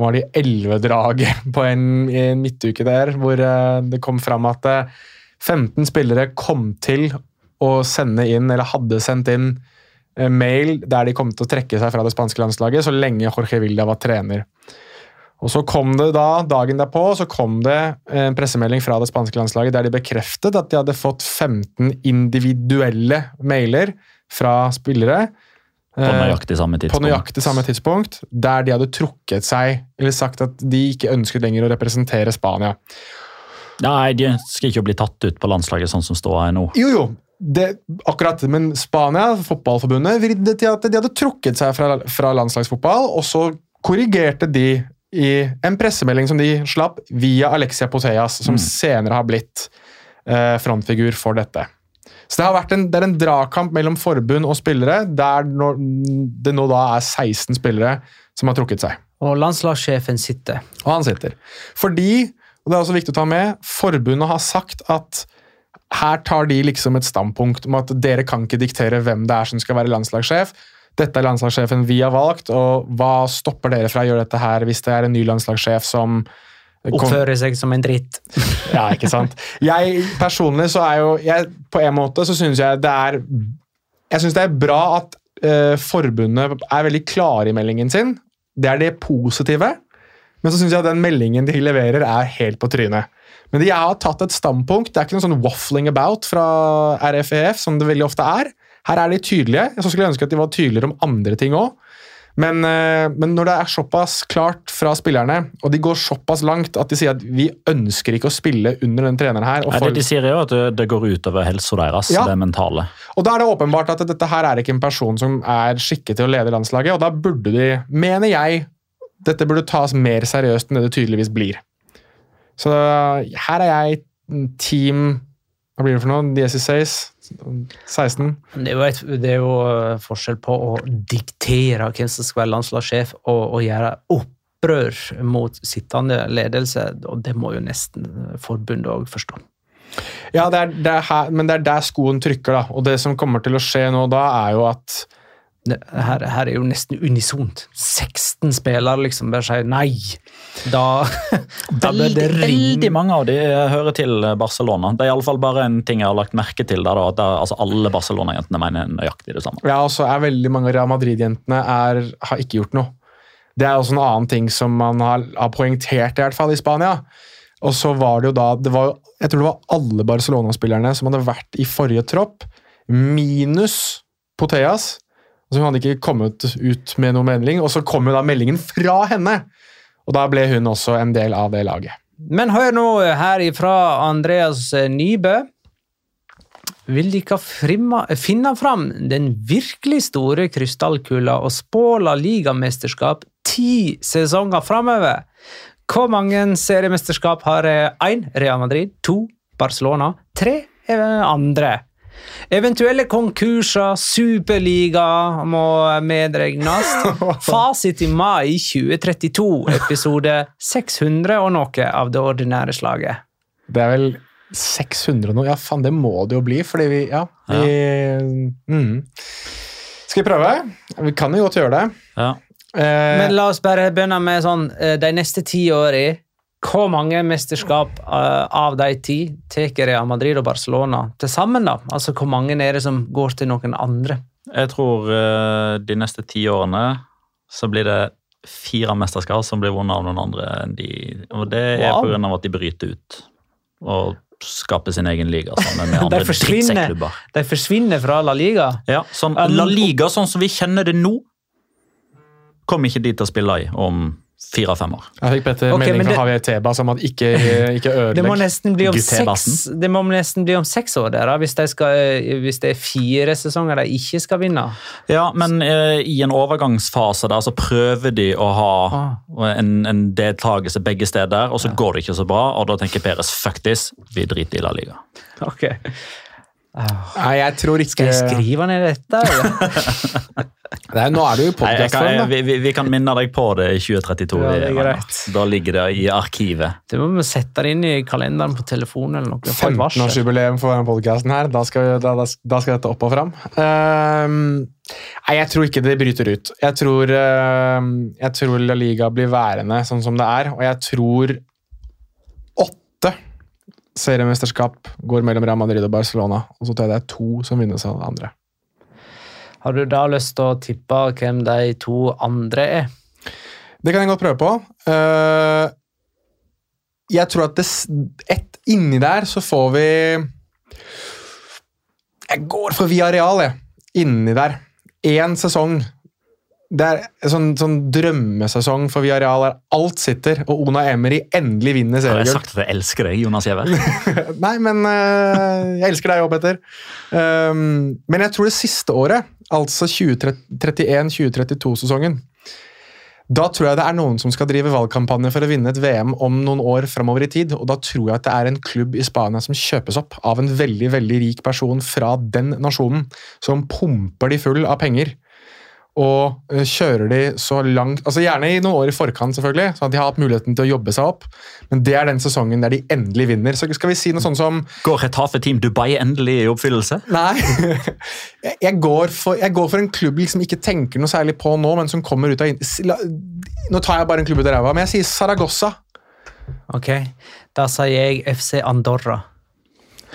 var det 11-draget på en, en midtuke der, hvor eh, det kom fram at eh, 15 spillere kom til å sende inn, eller hadde sendt inn, eh, mail der de kom til å trekke seg fra det spanske landslaget så lenge Jorge Vilda var trener. Og så kom det da, Dagen derpå så kom det en pressemelding fra det spanske landslaget der de bekreftet at de hadde fått 15 individuelle mailer fra spillere. På eh, nøyaktig samme på nøyaktig samme tidspunkt, der de hadde trukket seg, eller sagt at de ikke ønsket lenger å representere Spania. Nei, de ønsker ikke å bli tatt ut på landslaget sånn som ståa er nå. Jo, jo, det, akkurat, men Spania, fotballforbundet, vridde til at de hadde trukket seg fra, fra landslagsfotball, og så korrigerte de i en pressemelding som de slapp via Alexia Poteas, som Mm. senere har blitt eh, frontfigur for dette. Så det har vært en, det er en dragkamp mellom forbund og spillere, der nå, det nå da er 16 spillere som har trukket seg. Og landslagssjefen sitter. Og han sitter. Fordi, og det er også viktig å ta med, forbundet har sagt at her tar de liksom et standpunkt om at dere kan ikke diktere hvem det er som skal være landslagssjef. Dette er landslagssjefen vi har valgt, og hva stopper dere fra å gjøre dette her hvis det er en ny landslagssjef som Oppfører seg som en dritt. ja, ikke sant? Jeg personlig så er jo jeg, På en måte så syns jeg det er Jeg syns det er bra at uh, forbundet er veldig klare i meldingen sin. Det er det positive. Men så syns jeg at den meldingen de leverer, er helt på trynet. Men jeg har tatt et standpunkt. Det er ikke noe sånn waffling about fra RFEF, som det veldig ofte er. Her er de tydelige. Jeg skulle ønske at de var tydeligere om andre ting òg. Men, eh, men når det er såpass klart fra spillerne, og de går såpass langt at de sier at vi ønsker ikke å spille under den treneren her Nei, det de sier er jo at det, det går utover helsa deres, Ja. det mentale. og da er det åpenbart at dette her er ikke en person som er skikket til å lede landslaget, og da burde de, mener jeg, dette burde tas mer seriøst enn det det tydeligvis blir. Så her er jeg team Hva blir det for noe? DSC6? 16? Det er, jo et, det er jo eh, forskjell på å diktere hvem som skal være landslagssjef, og og gjøre opprør mot sittende ledelse. og Det må jo nesten forbundet òg forstå. Ja, det er, det er her, men det er der skoen trykker, da. Og det som kommer til å skje nå da, er jo at her, her er jo nesten unisont. 16 spillere liksom bare sier nei. Da, da bør Veldig, ringe veldig mange av de hører til Barcelona. Det er i alle fall bare en ting jeg har lagt merke til. Der, at det, altså Alle Barcelona-jentene mener nøyaktig det samme. Ja, og er veldig mange av Real Madrid-jentene har ikke gjort noe. Det er også en annen ting som man har, har poengtert, i hvert fall i Spania. Og så var det jo da det var Jeg tror det var alle Barcelona-spillerne som hadde vært i forrige tropp, minus Poteas. Så hun hadde ikke kommet ut med noe melding, og så kom jo da meldingen fra henne! Og da ble hun også en del av det laget. Men hør nå her ifra Andreas Nybø. Vil dere ikke finne fram den virkelig store krystallkula og spå La Liga-mesterskap ti sesonger framover? Hvor mange seriemesterskap har én Real Madrid, to Barcelona, tre eh, andre? Eventuelle konkurser, superliga må medregnes. Fasit i mai 2032, episode 600 og noe av det ordinære slaget. Det er vel 600 og noe? Ja, faen, det må det jo bli, fordi vi Ja. Vi, mm. Skal vi prøve? Vi kan jo godt gjøre det. Ja. Eh, Men la oss bare begynne med sånn eh, de neste ti åra. Hvor mange mesterskap eh, av de ti tar Real Madrid og Barcelona til sammen? da? Altså, Hvor mange er det som går til noen andre? Jeg tror eh, de neste ti årene så blir det fire mesterskap som blir vunnet av noen andre enn de. Og det er Wow. av at de bryter ut og skaper sin egen liga sammen med andre drittsekklubber. De forsvinner fra La Liga. Ja, sånn, Um, La Liga, sånn som vi kjenner det nå, kommer ikke de til å spille i om fire-fem år. jeg fikk bedre okay, mening men fra det- Teba Tebas om at ikke, ikke Det må ødelegg. nesten bli om seks, det må nesten bli om seks år, der, da, hvis, de skal, eh, hvis det er fire sesonger de ikke skal vinne. Ja, men eh, i en overgangsfase der så prøver de å ha en, en deltakelse begge steder, og så går det ikke så bra, og da tenker Peres fuck this, vi driter i La Liga. Ok. Nei, jeg tror ikke Skal jeg skrive ned dette? Nei, Nå er du i podkastform, da. vi, vi, vi kan minne deg på det i 2032. Ja, det er greit. Da ligger det i arkivet. Det må vi sette det inn i kalenderen på telefonen. eller noe. få et varsel. 15-årsjubileum for denne podkasten her. Da skal, da, da, skal dette opp og fram. Ehm, nei, jeg tror ikke det bryter ut. Jeg tror, uh, jeg tror La Liga blir værende sånn som det er, og jeg tror seriemesterskap går mellom Real Madrid og Barcelona, og så tar jeg det to som vinnes av andre. Har du da lyst til å tippe hvem de to andre er? Det kan jeg godt prøve på. Eh, jeg tror at det, et, inni der så får vi Jeg går for Villarreal, jeg. Inni der. Én sesong det er en sånn, sånn drømmesesong for Viareal der alt sitter, og Ona Emery endelig vinner Har jeg sagt at jeg elsker deg, Jonas Giæver? Nei, men uh, jeg elsker deg òg, Petter. Um, men jeg tror det siste året, altså 2031-2032-sesongen Da tror jeg det er noen som skal drive valgkampanje for å vinne et VM om noen år framover i tid. Og da tror jeg at det er en klubb i Spania som kjøpes opp av en veldig veldig rik person fra den nasjonen, som pumper de full av penger. Og eh, kjører de så langt altså Gjerne i noen år i forkant, selvfølgelig, sånn at de har hatt muligheten til å jobbe seg opp. Men det er den sesongen der de endelig vinner. Så skal vi si noe sånn som Går Retafe Team Dubai endelig i oppfyllelse? Nei. Jeg, går for, jeg går for en klubb jeg liksom ikke tenker noe særlig på nå, men som kommer ut av Nå tar jeg bare en klubb ut av ræva, men jeg sier Saragossa. Ok, Da sier jeg FC Andorra.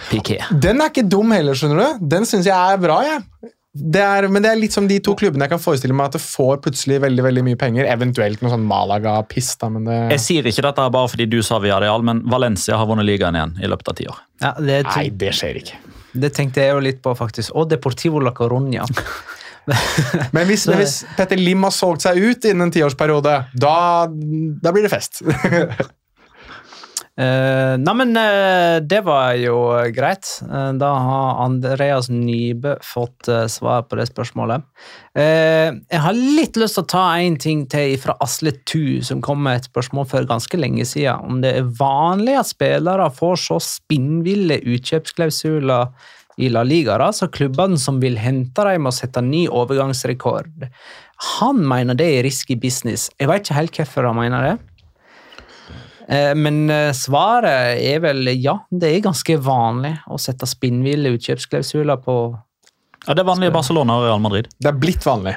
Piqué. Den er ikke dum heller, skjønner du. Den syns jeg er bra, jeg. Det er, men det er litt som de to klubbene jeg kan forestille meg at det får plutselig veldig veldig mye penger. Eventuelt noe sånn Malaga-piss, men det Jeg sier ikke dette bare fordi du sa Villarreal, men Valencia har vunnet ligaen igjen i løpet av ti år. Ja, det, Nei, det skjer ikke. det tenkte jeg jo litt på, faktisk. Og Deportivo la Coruña. Men hvis, men hvis Petter Lim har solgt seg ut innen en tiårsperiode, da, da blir det fest. Uh, Neimen, uh, det var jo greit. Uh, da har Andreas Nybø fått uh, svar på det spørsmålet. Eh, jeg har litt lyst til å ta en ting til fra Asle Tu, som kom med et spørsmål for ganske lenge siden. Om det er vanlig at spillere får så spinnville utkjøpsklausuler i La Liga, da, så klubbene som vil hente dem, må sette ny overgangsrekord. Han mener det er risky business. Jeg vet ikke helt hvorfor han mener det. Eh, Men eh, svaret er vel ja, det er ganske vanlig å sette spinnville utkjøpsklausuler på Ja, Det er vanlig i Barcelona og Real Madrid. Det er blitt vanlig.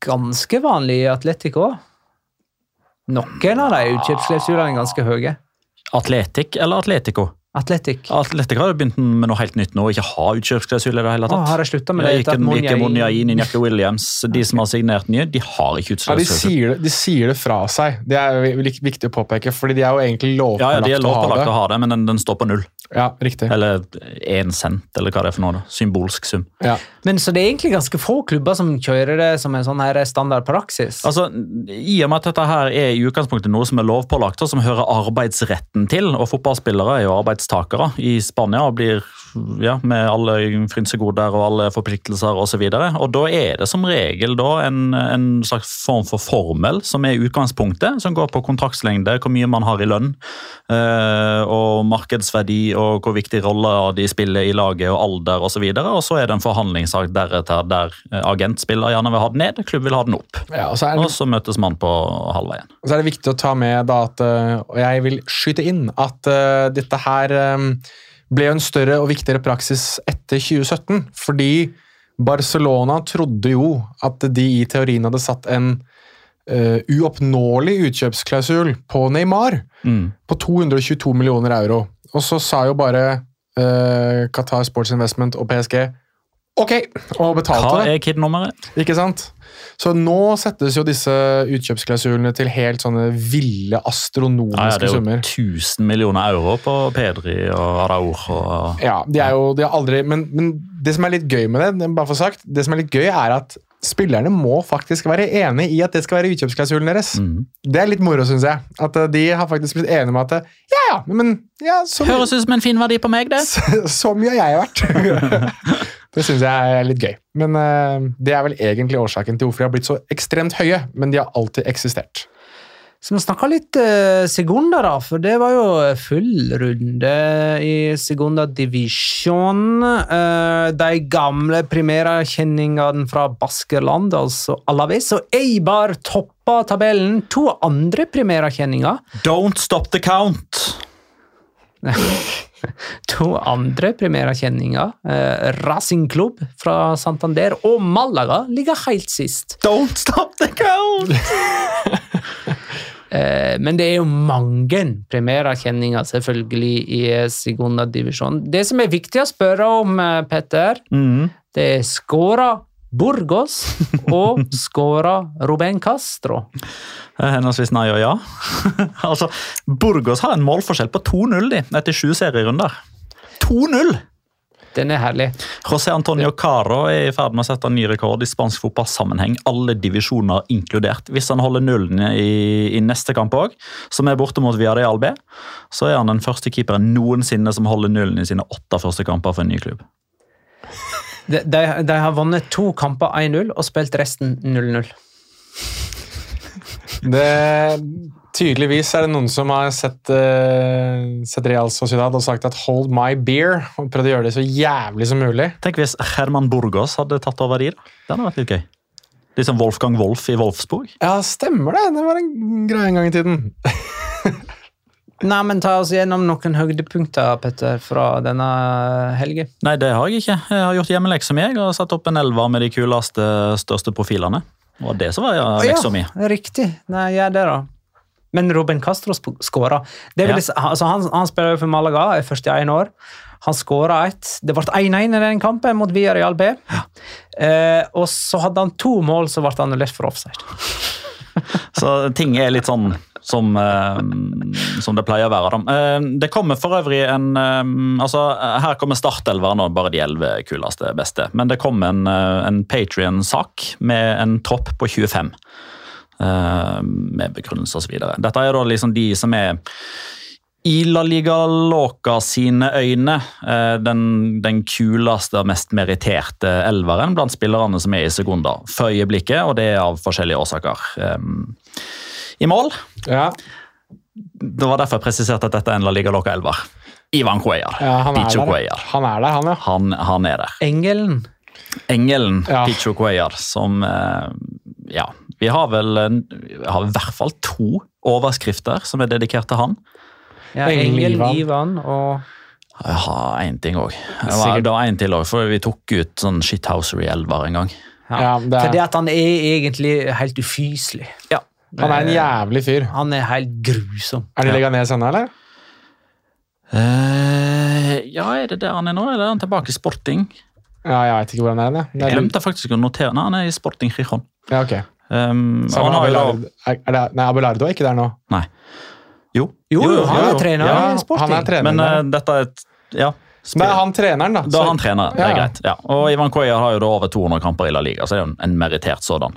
ganske vanlig i Atletico. Noen av de utkjøpsklausulene er ganske høye. Atletic eller Atletico? Atletic. Atletic har begynt med noe helt nytt nå, ikke ha utkjøpsklausul i det hele Å, tatt. har jeg med det? Ikke, at ikke Monjain- Monjain, Injaki Williams, de som har signert nye, de har ikke Ja, de, de sier det fra seg. Det er viktig å påpeke, fordi de er jo egentlig Ja, lovpålagt ja, de er lovpålagt å ha det, men den, den står på null. Ja, riktig. Eller én cent, eller hva det er for noe. da. Symbolsk sum. Ja. Men Så det er egentlig ganske få klubber som kjører det som en sånn her standard praksis? Altså, I og med at dette her er i utgangspunktet noe som er lovpålagt, og som hører arbeidsretten til, og fotballspillere er jo arbeidstakere i Spania og blir ja, med alle frynsegoder og alle forpliktelser osv. Da er det som regel da en, en slags form for formel som er utgangspunktet, som går på kontraktslengde, hvor mye man har i lønn, eh, og markedsverdi og hvor viktig rolle de spiller i laget og alder osv. Og, og så er det en forhandlingssak deretter der eh, agentspiller gjerne vil ha den ned, klubb vil ha den opp. Ja, og, så det, Og så møtes man på halvveien. så er det viktig å ta med da at eh, Og jeg vil skyte inn at uh, dette her ble jo en større og viktigere praksis etter 2017. Fordi Barcelona trodde jo at de i teorien hadde satt en uh, uoppnåelig utkjøpsklausul på Neymar Mm. på 222 millioner euro. Og så sa jo bare uh, Qatar Sports Investment og PSG ok, og betalte Hva er KID-nummeret? Ikke sant? Så nå settes jo disse utkjøpsklausulene til helt sånne ville, astronomiske Ja, ja, det er jo summer. 1000 millioner euro på Pedri og Araur Og... Ja, de er jo de er aldri men, men det som er litt gøy med det, det bare for sagt, det som er litt gøy, er at spillerne må faktisk være enig i at det skal være utkjøpsklausulen deres. Mm. Det er litt moro, syns jeg. At eh, de har faktisk blitt enige med at eh, ja, ja, men ja, som, Høres ut som en fin verdi på meg, det. så mye har jeg vært. det syns jeg er litt gøy. Men uh, det er vel egentlig årsaken til hvorfor de har blitt så ekstremt høye, men de har alltid eksistert. Så vi snakka litt uh, Segunda, da, for det var jo full runde i Segunda Divisjon. Eh, de gamle primera-kjenningene fra Baskerland, altså Alaves og Eibar, toppa tabellen. To andre primera-kjenninger. Don't stop the count! To andre primera-kjenninger. Uh, Racing Club fra Santander og Malaga ligger helt sist. Don't stop the count! Eh, men det er jo mange primera-kjenninger selvfølgelig i Segunda Divisjon. Det som er viktig å spørre om, eh, Petter, Mm. det er skåra Burgos og skåra Ruben Castro. Henholdsvis nei og ja. altså, Burgos har en målforskjell på 2-0 de, etter sju serierunder. 2-0! Den er herlig. José Antonio Caro er i ferd med å sette en ny rekord i spansk fotballsammenheng, alle divisjoner inkludert. Hvis han holder nullen i, i neste kamp òg, som er borte mot Villarreal B, så er han den første keeperen noensinne som holder nullen i sine åtte første kamper for en ny klubb. De, de, de har vunnet to kamper 1-0 og spilt resten 0-0. Det, tydeligvis er det noen som har sett, uh, sett Real Sociedad og sagt at 'hold my beer', og prøvd å gjøre det så jævlig som mulig. Tenk hvis Herman Burgos hadde tatt over i da. Det hadde vært litt gøy. Litt som Wolfgang Wolf i Wolfsburg. Ja, stemmer det. Det var en greie en gang i tiden. Nei, men Ta oss gjennom noen høydepunkter Petter, fra denne helgen. Nei, det har jeg ikke. Jeg har gjort hjemmeleksa mi. Har satt opp en elver med de kuleste, største profilene. Var det som var ja, leksa mi. Ja, riktig. Nei, gjør det, da. Men Robin Castro skåra. Ja. Altså, han, han, spiller jo for Malaga, er 41 år. Han skåra ett. Det ble 1-1 i den kampen mot Villarreal B. Ja. Eh, og så hadde han to mål, så ble han annullert for offside. så ting er litt sånn som, eh, som, det pleier å være. Eh, det kommer for øvrig en eh, altså Her kommer startelveren og bare de elleve kuleste beste. Men det kommer en, en Patrion-sak med en tropp på 25. Med begrunnelse osv. Dette er da liksom de som er i La Liga Loca sine øyne den, den kuleste og mest meritterte elveren blant spillerne som er i Segunda for øyeblikket, og det er av forskjellige årsaker. I mål ja. Det var derfor jeg presiserte at dette er en La Liga Loca elver. Ivan Cuellar. Ja, han, er der, han er der, han, ja. Han, han er der. Engelen. Engelen ja. Picho Cuellar, som eh, Ja, vi har vel vi har i hvert fall to overskrifter som er dedikert til han. Ja, Engel, Ivan. Ivan og Jeg har én ting òg. Det var én til òg, for vi tok ut sånn shithousery-elver en gang. Ja, ja det... Fordi at han er egentlig helt ufyselig. Ja, han er en jævlig fyr. Han er helt grusom. Er det Leganes ennå, eller? Uh, ja, er det der han er nå? Eller er han tilbake i sporting? Ja, Jeg vet ikke hvor han er. Det. Jeg glemte faktisk å notere Nei, han er i sporting Rijon. Ja, ok. Um, Så han Abelardo, er, er det, nei, Abelardo er ikke der nå? Nei. Jo. Jo, jo, han er trener i sporting. Han er trener, Men uh, dette er et Ja. Er han treneren, da? Da han trener, det er greit. Ja. Og Ivan Cuellar har jo da over 200 kamper i La Liga, så det er jo en merittert sådan.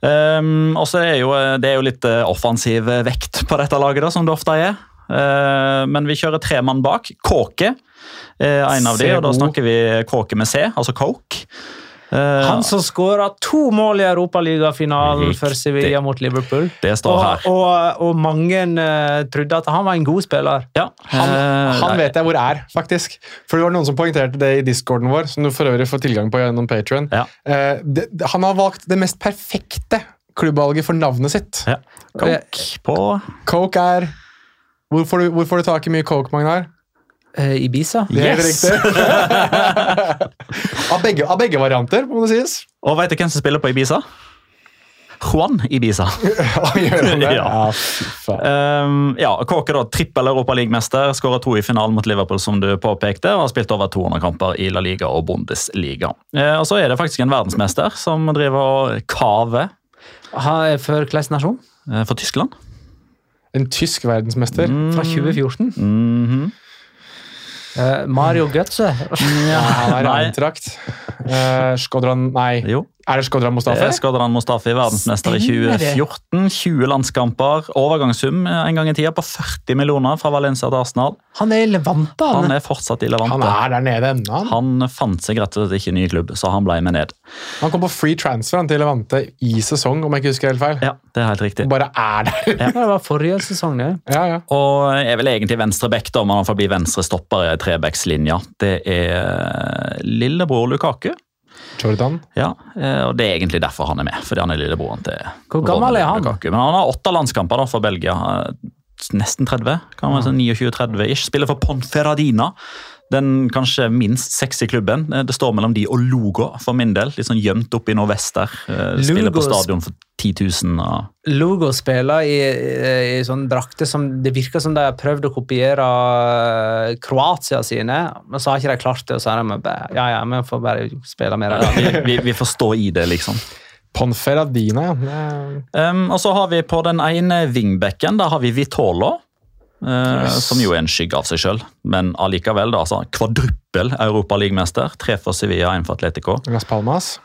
Um, og så er jo, det er jo litt eh, offensiv vekt på dette laget, da, som det ofte er. Uh, men vi kjører tre mann bak. Kåke er en av de, og da snakker vi Kåke med C, altså Coke. Uh, han som skåra to mål i Europaligafinalen for Sevilla mot Liverpool. Det står og, her. Og, og mange uh, trodde at han var en god spiller. Ja. Han, uh, han vet jeg hvor er, faktisk. For det var Noen som poengterte det i discorden vår, som du for øvrig får tilgang på gjennom Patrion. Ja. han har valgt det mest perfekte klubbvalget for navnet sitt. Ja. Coke på Coke er Hvor får du, hvor får du tak i mye coke, Magnar? Uh, Ibiza. Det er yes! riktig. av, begge, av, begge, varianter, må det sies. Og veit du hvem som spiller på Ibiza? Juan Ibiza. Ja. Ja, um, ja, Kåke da, trippel Europaligamester, skåra to i finalen mot Liverpool, som du påpekte, og har spilt over 200 kamper i La Liga og Bundesliga. Uh, og så er det faktisk en verdensmester som driver og kaver. For hvilken nasjon? Uh, for Tyskland. En tysk verdensmester? Mm. Fra 2014? Mm -hmm. Uh, Mario Götze. ja, han er. Uh, Skodran Nei. Jo. Er det Skodran Mustafi? Skodran Mustafi, verdensmester i 2014. 20 landskamper, overgangssum en gang i tida på 40 millioner fra Valencia til Arsenal. Han er i Levante, han. han er fortsatt i Levante. Han er der nede ennå. Han. han fant seg rett og slett ikke ny klubb, så han ble med ned. Han kom på free transfer til Levante i sesong, om jeg ikke husker helt feil. Ja, det er helt riktig. Bare er der. ja. Det var forrige sesong, det. Ja, ja. Og er vel egentlig venstre back, da, om han får bli venstre stopper i trebackslinja. Det er lillebror Lukaku. Jordan? Ja, eh, og Det er egentlig derfor han er med. fordi han er lillebroren til Hvor gammel er han? Men Han har åtte landskamper da for Belgia. Nesten 30. kan man si 29-30 ish. Spiller for Ponferradina. Den kanskje minst sexy klubben. Eh, det står mellom de og Logo, for min del. Litt sånn gjemt opp i nordvest der. Eh, spiller på stadion for 10 000. Og... Logo spiller i, i sånn drakter som det virker som de har prøvd å kopiere eh, Kroatia sine, men så har ikke de klart det. Og så er de bare, ja, ja, vi får bare spille mer. Ja, vi, vi, vi får stå i det, liksom. Ponferradina, ja. Um, og så har vi på den ene wingbacken, der har vi Vitolo. Eh, som jo er en skygge av seg sjøl. Men allikevel, da, altså, kvadruppel Europaligamester. Tre for Sevilla, én for Atletico. Las Palmas.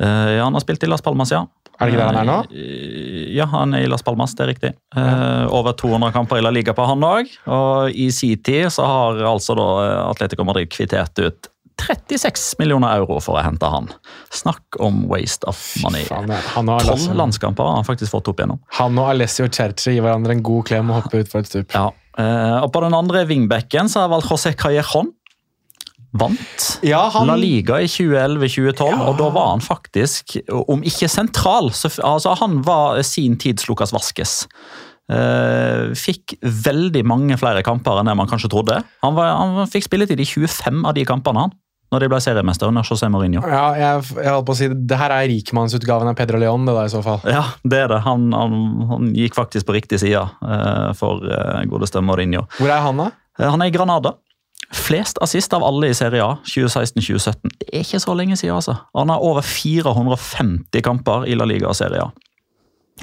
Eh, ja, han har spilt i Las Palmas, ja. Er det ikke der han er nå? Eh, Ja, han er i Las Palmas, det er riktig. Ja. over 200 kamper i La Liga på han òg. Og i sin tid så har altså da Atletico Madrid kvittert ut 36 millioner euro for å hente han. Snakk om waste of money. Tolv landskamper har han faktisk fått opp igjennom. Han og Alessio Cerci gir hverandre en god klem og hopper utfor et stup. Ja. Eh, og på den andre vingbekken så har jeg valgt José Callejon. Vant Ja, han, La Liga i 2011-2012, og da var han faktisk, om ikke sentral så, altså Han var sin tids Lucas Vasques. Uh, fikk veldig mange flere kamper enn det man kanskje trodde. Han, var, han fikk spilletid i 25 av de kampene han, når de ble seriemester under José Mourinho. ja, jeg, jeg holdt på å si, det her er rikmannsutgaven av Pedro Leon, det da i så fall. Ja, det er det. Han, han, han gikk faktisk på riktig side uh, for uh, godeste Mourinho. Hvor er han, da? Uh, Han er i Granada. Flest assist av alle i Serie A 2016-2017. Det er ikke så lenge siden, altså. Han har over 450 kamper i La Liga og Serie A.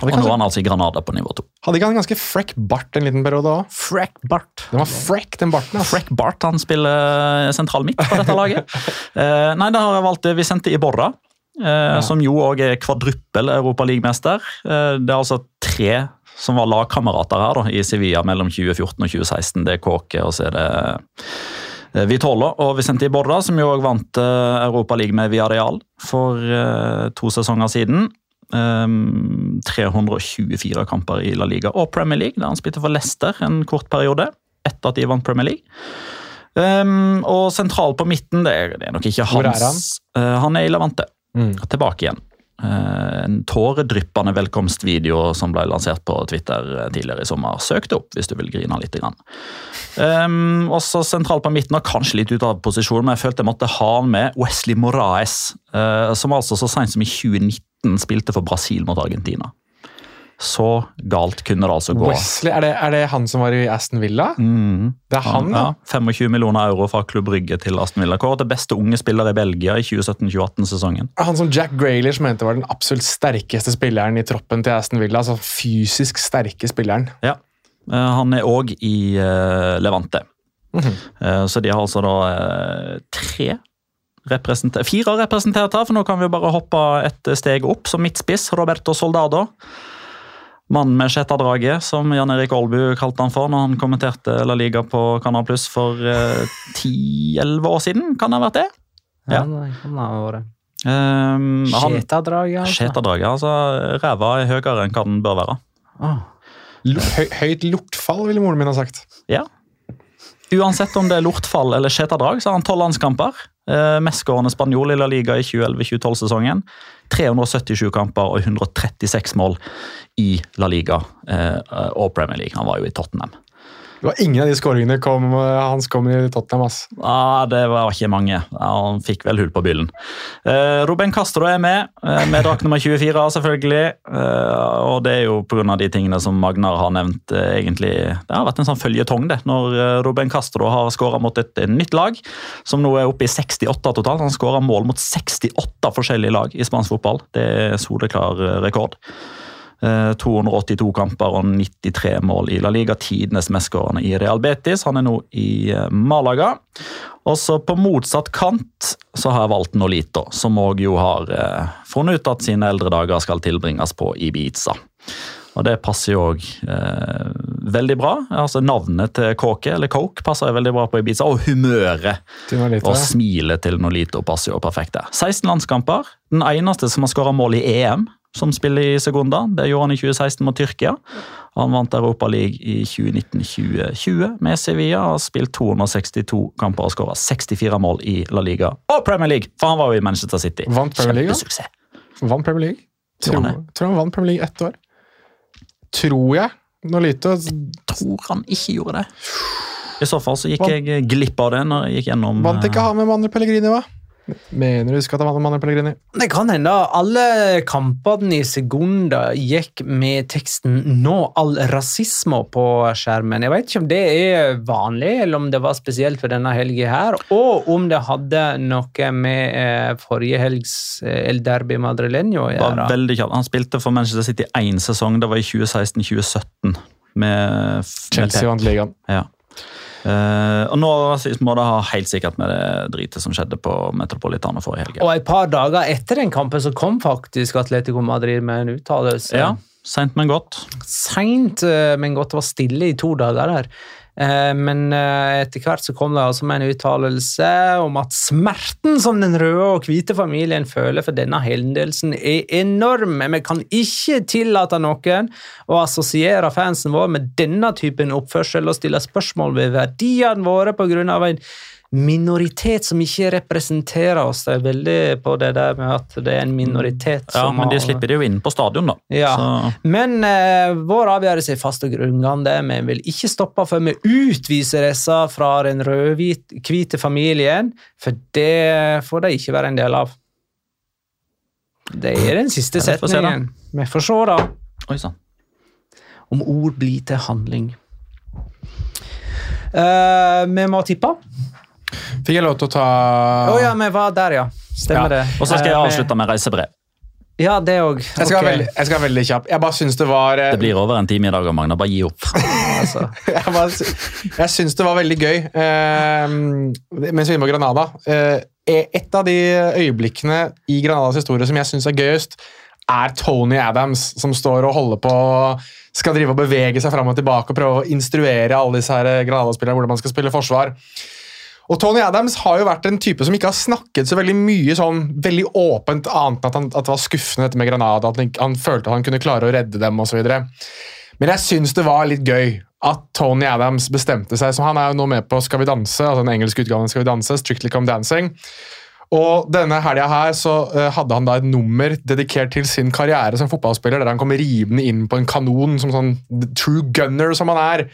Og nå er han altså i Granada på nivå 2. Hadde ikke han ganske freck bart en liten periode òg? Freck Bart. Den var freck, den barten. Altså. Freck Bart han spiller sentral midt på dette laget. uh, nei, da har jeg valgt Vicente Iborra, Ja. som jo òg er kvadruppel europaligamester. Eh, det er altså tre som var lagkamerater her da, i Sevilla mellom 2014 og 2016. Det er Kåke, og så er det Vitola og Vicente Iborra, som jo òg vant eh, Europaligaen med Villarreal for eh, to sesonger siden. Um, 324 kamper i La Liga og Premier League, der han spilte for Leicester en kort periode. Etter at de vant Premier League. Um, og sentral på midten, det er, det er nok ikke hans Hvor er han? Uh, han er i Levante. Mm. Tilbake igjen. Uh, en tåredryppende velkomstvideo som ble lansert på Twitter eh, tidligere i sommer. Søk det opp hvis du vil grine litt. Um, også sentral på midten, og kanskje litt ut av posisjon, men jeg følte jeg måtte ha han med Wesley Moraes, uh, som altså så sent som i 2019 spilte for Brasil mot Argentina. Så galt kunne det altså gå. Wesley, er det, er det han som var i Aston Villa? Mm. Det er han, ja, da? 25 millioner euro fra Klubb Brygge til Aston Villa. Kåret til beste unge spiller i Belgia i 2017-2018-sesongen. Han som Jack Graylish mente var den absolutt sterkeste spilleren i troppen til Aston Villa. altså Fysisk sterke spilleren. Ja. Eh, Han er òg i eh, Levante. Mm -hmm. Så de har altså da tre representer- Fire representert her, for nå kan vi bare hoppe et steg opp. Som midtspiss, Roberto Soldado. Mannen med skjettadraget, som Jan Erik Aalbu kalte han for når han kommenterte La Liga på Canal Pluss for ti-elleve år siden. Kan det ha vært det? Ja, Ja. det kan ha vært. Um, Skjetadraget, altså. Skjetadraget, altså ræva er høyere enn hva den bør være. Ah. Høy, høyt lortfall, ville moren min ha sagt. Ja. Uansett om det er lortfall eller skjetadrag, så har han tolv landskamper. Eh, Mestskårende spanjol i La Liga i 2011-2012-sesongen. 377 kamper og 136 mål i La Liga eh, og Premier League. Han var jo i Tottenham. Det var Ingen av de skåringene kom, eh, hans kom i Tottenham. ass. Ah, det var ikke mange. Han fikk vel hull på byllen. Eh, Ruben Castro er med, eh, med drakt nummer 24, selvfølgelig. Eh, og det er jo pga. de tingene som Magnar har nevnt. Eh, egentlig, Det har vært en sånn føljetong, det. Når eh, Ruben Castro har skåra mot et, et nytt lag, som nå er oppe i 68 totalt. Han skåra mål mot 68 forskjellige lag i spansk fotball. Det er soleklar rekord. Eh, 282 kamper og 93 mål i La Liga. Tidenes mestskårende i Real Betis. Han er nå i eh, Malaga. Og så på motsatt kant så har jeg valgt Nolito, som òg jo har eh, funnet ut at sine eldre dager skal tilbringes på Ibiza. Og det passer jo òg eh, veldig bra. Altså Navnet til Kåke, eller Coke, passer veldig bra på Ibiza. Og humøret Nolito, og smilet til Nolito passer jo perfekt der. 16 landskamper. Den eneste som har skåra mål i EM, som spiller i Segunda. Det gjorde han i 2016 mot Tyrkia. Han vant Europa League i 2019-2020 med Sevilla. Har spilt 262 kamper og skåra 64 mål i La Liga og Premier League, for han var jo i Manchester City. Vant Premier League? Kjempesuksess. Vant Premier League. Tror Tror, han tror han vant Premier League ett år. Tror jeg. jeg Tror han ikke gjorde det. I så fall så gikk jeg glipp av det når jeg gikk gjennom vant ikke eh, han med Manuel Pellegrini, hva? Mener du skal ta med Pellegrini? Det kan hende alle kampene i Segunda gikk med teksten 'Nå all rasisme' på skjermen. Jeg vet ikke om det er vanlig, eller om det var spesielt for denne helga her, og om det hadde noe med eh, forrige helgs eh, El Derby Madrileño å var gjøre. veldig kjapt. Han spilte for Manchester City én sesong, det var i 2016-2017. Med, med Chelsea vant ligaen. Ja. Eh, og nå må det ha helt sikkert med det dritet som skjedde på Metropolitano forrige helg. Og et par dager etter den kampen så kom faktisk Atletico Madrid med en uttalelse. Ja, Seint, men godt. Seint, eh, men godt. Det var stille i to dager der. Eh, Men eh, etter hvert så kom det altså med en uttalelse om at smerten som den røde og hvite familien føler for denne hendelsen, er enorm. Vi kan ikke tillate noen å assosiere fansen vår med denne typen oppførsel og stille spørsmål ved verdiene våre pga. en minoritet som ikke representerer oss. Det er veldig på det der med at det er en minoritet Ja, Men de har- slipper det jo inn på stadion, da. ja. Så, Men eh, vår avgjørelse er fast og grunnleggende. Vi vil ikke stoppe før vi utviser disse fra den rød-hvite familien, for det får de ikke være en del av. Det er den siste Ja, setningen. Vi får se, da. oi sann. Om ord blir til handling. Uh, vi må tippe. Fikk jeg lov til å ta Å ja, vi var der, ja. Stemmer Ja. det. Og så skal jeg Eh, avslutte med reisebrev. Ja, det òg. jeg skal, veldig, jeg skal være veldig kjapp. Jeg bare syns det var eh, Det blir over en time i dag, Magna. Bare gi opp. altså. jeg, bare, jeg syns det var veldig gøy eh, mens vi var på Granada. Eh, et av de øyeblikkene i Granadas historie som jeg syns er gøyest, er Tony Adams, som står og holder på skal drive og bevege seg fram og tilbake og prøve å instruere alle disse her Granada-spillerne hvordan man skal spille forsvar. Og Tony Adams har jo vært en type som ikke har snakket så veldig mye sånn veldig åpent, annet enn at, han, at det var skuffende dette med Granada, at han, han følte at han kunne klare å redde dem osv. Men jeg syns det var litt gøy at Tony Adams bestemte seg. så Han er jo nå med på Skal vi danse, altså den engelske utgaven Skal vi danse, Strictly Come Dancing. Og denne helga her så eh, hadde han da et nummer dedikert til sin karriere som fotballspiller, der han kom rivende inn på en kanon som sånn true gunner som han er.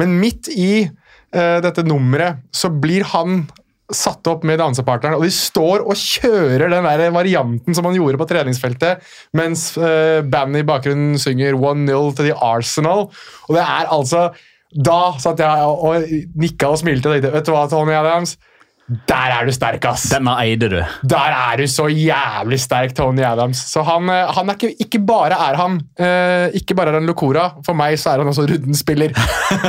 Men midt i eh, dette nummeret så blir han satt opp med dansepartneren, og de står og kjører den der varianten som han gjorde på treningsfeltet, mens uh, bandet i bakgrunnen synger 1-0 til The Arsenal. Og det er altså Da satt jeg og, nikka og smilte og tenkte Vet du hva, Tony Adams? Der er du sterk, ass! Denne eide du. Der er du så jævlig sterk, Tony Adams. Så han, eh, han er ikke, ikke bare er han eh, ikke bare er han Locora, for meg så er han også Rudden-spiller.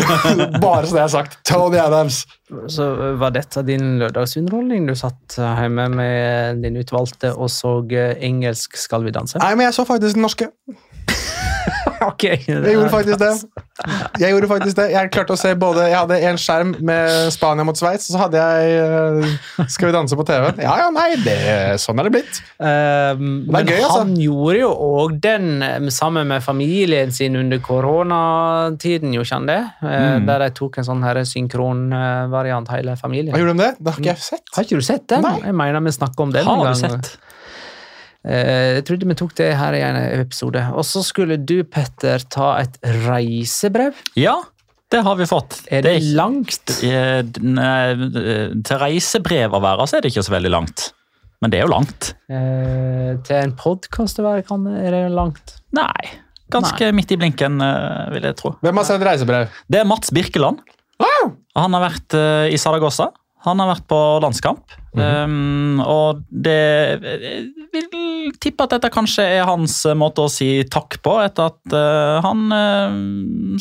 bare så det er sagt. Tony Adams. Så var dette din lørdagsunderholdning? Du satt hjemme med din utvalgte og så eh, engelsk Skal vi danse? Nei, men jeg så faktisk den norske. ok. Jeg gjorde faktisk det. Jeg gjorde faktisk det. Jeg klarte å se både Jeg hadde en skjerm med Spania mot Sveits, og så hadde jeg eh, Skal vi danse på TV. Ja, ja, nei, det, sånn er det blitt. Um, men gøy, altså. han gjorde jo òg den eh, sammen med familien sin under koronatiden, gjorde han det? Eh, Mm. Der de tok en sånn her synkronvariant, hele familien. Hva gjorde de det? Det har ikke jeg sett. Har ikke du sett den? Nei. Jeg mener vi snakker om den Har du gang. sett? Eh, Jeg trodde vi tok det her i en episode. Og så skulle du, Petter, ta et reisebrev. Ja, det har vi fått. Er det er- langt? Eh, nei, eh, Til reisebrev å være, så er det ikke så veldig langt. Men det er jo langt. Eh, til en podkast er det langt? Nei. Ganske midt i blinken, vil jeg tro. Hvem har sendt reisebrev? Det er Mats Birkeland. Wow! Han har vært i Saragossa. Han har vært på landskamp. um, og det Jeg vil tippe at dette kanskje er hans eh, måte å si takk på, etter at uh, han uh,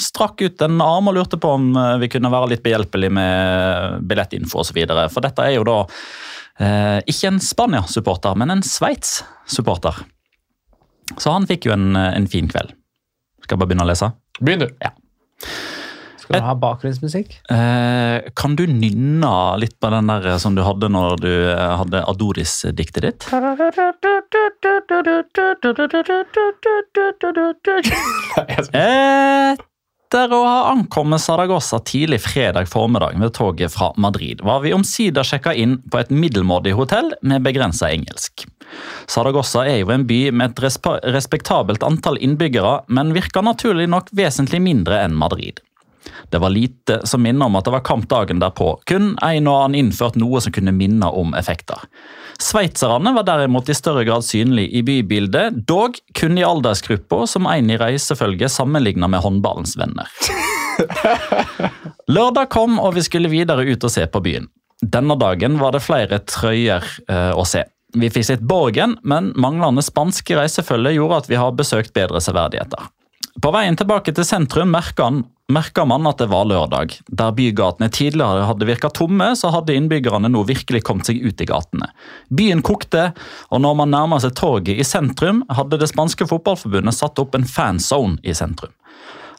strakk ut en arm og lurte på om vi kunne være litt behjelpelig med billettinfo osv. For dette er jo da uh, ikke en Spania-supporter, men en Sveits-supporter. Så han fikk jo en, en fin kveld. Skal jeg bare begynne å lese? Begynn, du. Skal du ha bakgrunnsmusikk? Eh, kan du nynne litt på den der som du hadde når du eh, hadde Adoris-diktet ditt? Etter å ha ankommet Saragossa tidlig fredag formiddag med toget fra Madrid, var vi omsider sjekka inn på et middelmådig hotell med begrensa engelsk. Saragossa er jo en by med et respektabelt antall innbyggere, men virker naturlig nok vesentlig mindre enn Madrid. Det var lite som minner om at det var kamp dagen derpå, kun en og annen innført noe som kunne minne om effekter. Sveitserne var derimot i større grad synlig i bybildet, dog kun i aldersgruppa som en i reisefølge sammenligna med håndballens venner. Lørdag kom, og vi skulle videre ut og se på byen. Denne dagen var det flere trøyer eh, å se. Vi fikk sett Borgen, men manglende spansk reisefølge gjorde at vi har besøkt bedre severdigheter. På veien tilbake til sentrum merka man at det var lørdag. Der bygatene tidligere hadde virka tomme, så hadde innbyggerne nå virkelig kommet seg ut i gatene. Byen kokte, og når man nærma seg torget i sentrum, hadde det spanske fotballforbundet satt opp en fanzone i sentrum.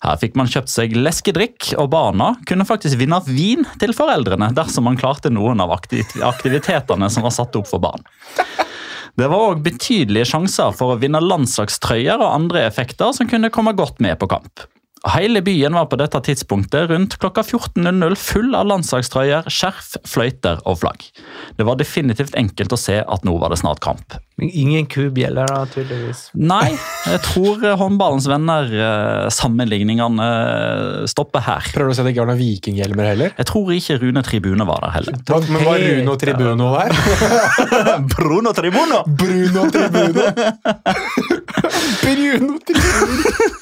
Her fikk man kjøpt seg leskedrikk, og barna kunne faktisk vinne vin til foreldrene dersom man klarte noen av aktivitetene som var satt opp for barn. Det var òg betydelige sjanser for å vinne landslagstrøyer og andre effekter som kunne komme godt med på kamp. Hele byen var på dette tidspunktet rundt klokka 14.00 full av landslagstrøyer, skjerf, fløyter og flagg. Det var definitivt enkelt å se at nå var det snart kamp. Men ingen kubjeller, da, tydeligvis? Nei, jeg tror håndballens venner-sammenligningene eh, stopper her. Prøver du å si at det ikke var noen vikinghjelmer heller? Jeg tror ikke Rune Tribune var der heller. Men var Runo Tribuno der? Bruno Tribuno! Bruno Tribuno! Bruno Tribuno!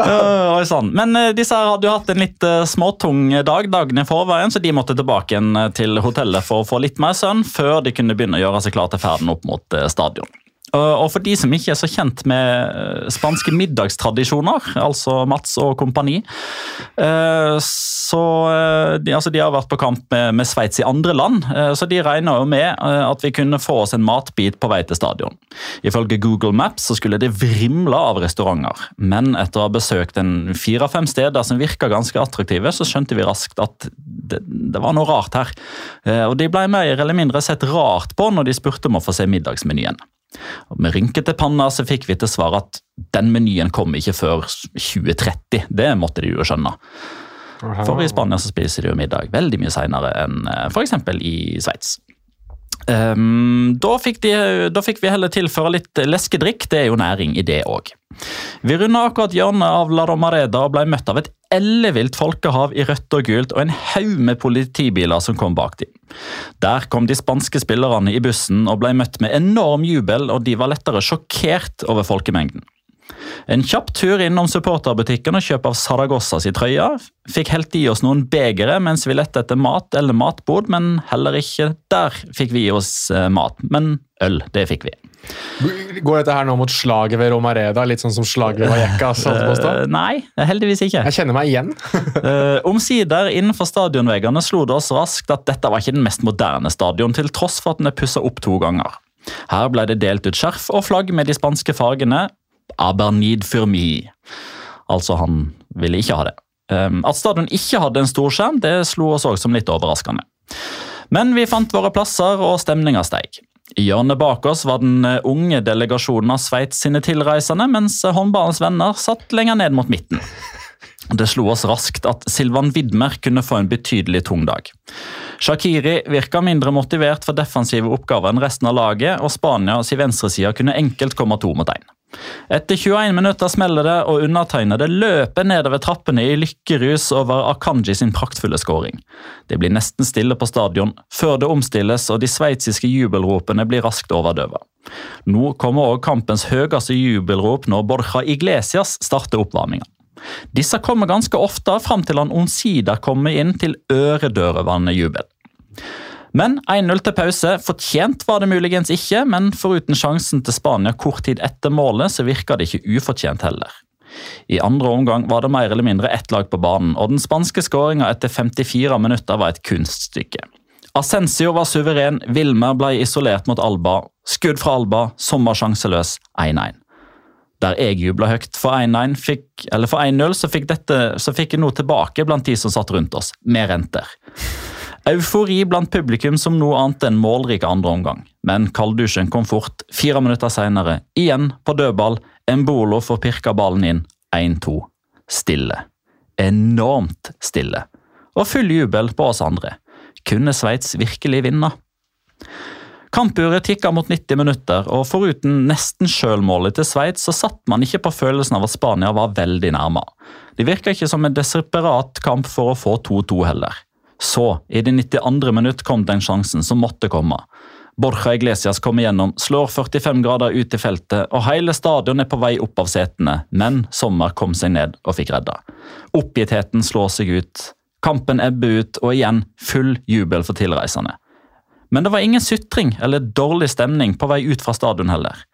Uh, sånn. Men uh, disse her hadde jo hatt en litt uh, småtung dag dagene forveien, så de måtte tilbake igjen til hotellet for å få litt mer søvn før de kunne begynne å gjøre seg klar til ferden opp mot stadion. Og for de som ikke er så kjent med eh, spanske middagstradisjoner, altså Mats og kompani eh, så eh, de, altså de har vært på kamp med, med Sveits i andre land, så de regner jo med at vi kunne få oss en matbit på vei til stadion. Ifølge Google Maps så skulle det vrimle av restauranter, men etter å ha besøkt fire-fem steder som virka ganske attraktive, så skjønte vi raskt at det, det, var noe rart her. Og de ble mer eller mindre sett rart på når de spurte om å få se middagsmenyen. Og med rynkete panna så fikk vi til svar at den menyen kom ikke før 2030. Det måtte de jo skjønne. For i Spania så spiser de jo middag veldig mye seinere enn eh, f.eks. i Sveits. Um, da, fikk de, da fikk vi heller tilføre litt leskedrikk. Det er jo næring i det òg. Vi runda akkurat hjørnet av La Romareda og ble møtt av et ellevilt folkehav i rødt og gult og en haug med politibiler som kom bak dem. Der kom de spanske spillerne i bussen og ble møtt med enorm jubel, og de var lettere sjokkert over folkemengden. En kjapp tur innom supporterbutikken og kjøp av Saragossas i trøya. Fikk helt i oss noen begere mens vi lette etter mat eller matbod, men heller ikke der fikk vi i oss eh, mat. Men øl, det fikk vi. Går dette her nå mot slaget ved Romareda, litt sånn som slaget ved Vallecca? Uh, nei, heldigvis ikke. Jeg kjenner meg igjen. uh, Omsider innenfor stadionveggene slo det oss raskt at dette var ikke den mest moderne stadion, til tross for at den er pussa opp to ganger. Her ble det delt ut skjerf og flagg med de spanske fargene, Abernid Furmi. Altså, han ville ikke ha det. Um, at stadion ikke hadde en storskjerm, det slo oss òg som litt overraskende. Men vi fant våre plasser, og stemninga steig. I hjørnet bak oss var den uh, unge delegasjonen av Sveits sine tilreisende, mens håndballens venner satt lenger ned mot midten. Det slo oss raskt at Silvan Widmer kunne få en betydelig tung dag. Shakiri virka mindre motivert for defensive oppgaver enn resten av laget, og Spania sin venstreside kunne enkelt komme to mot én. Etter 21 minutter smeller det, og undertegnede løper nedover trappene i lykkerus over Akanji sin praktfulle skåring. Det blir nesten stille på stadion, før det omstilles og de sveitsiske jubelropene blir raskt overdøvet. Nå kommer også kampens høyeste jubelrop når Borja Iglesias starter oppvarminga. Disse kommer ganske ofte fram til han omsider kommer inn til øredørende jubel. Men 1-0 til pause. Fortjent var det muligens ikke, men foruten sjansen til Spania kort tid etter målet, så virka det ikke ufortjent heller. I andre omgang var det mer eller mindre ett lag på banen, og den spanske skåringa etter 54 minutter var et kunststykke. Ascensio var suveren, Wilmer ble isolert mot Alba. Skudd fra Alba, sommersjanseløs 1-1. Der jeg jubla høyt for 1-0, så så fikk jeg noe tilbake blant de som satt rundt oss, med renter. Eufori blant publikum som noe annet enn målrik andreomgang. Men kalddusjen kom fort. Fire minutter senere, igjen på dødball. Embolo får pirka ballen inn. 1-2. Stille. Enormt stille. Og full jubel på oss andre. Kunne Sveits virkelig vinne? Kampuret tikka mot 90 minutter, og foruten nesten sjølmålet til Sveits, så satt man ikke på følelsen av at Spania var veldig nærme. Det virka ikke som en desperat kamp for å få 2-2 heller. Så, i det 92. minutt, kom den sjansen som måtte komme. Borja Iglesias kommer gjennom, slår 45 grader ut i feltet, og hele stadion er på vei opp av setene, men Sommer kom seg ned og fikk redda. Oppgittheten slår seg ut, kampen ebber ut, og igjen full jubel for tilreisende. Men det var ingen sutring eller dårlig stemning på vei ut fra stadion heller.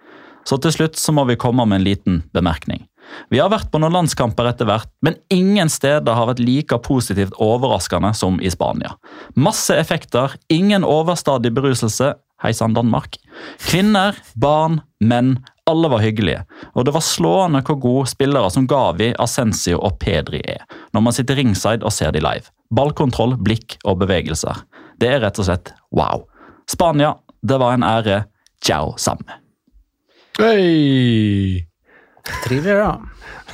Så til slutt så må vi komme med en liten bemerkning. Vi har vært på noen landskamper etter hvert, men ingen steder har vært like positivt overraskende som i Spania. Masse effekter, ingen overstadig beruselse. Hei sann, Danmark. Kvinner, barn, menn. Alle var hyggelige, og det var slående hvor gode spillere som Gavi, Ascencio og Pedri er, når man sitter ringside og ser de live. Ballkontroll, blikk og bevegelser. Det er rett og slett wow. Spania, det var en ære. Ciao samme. Hei! Trivelig, da.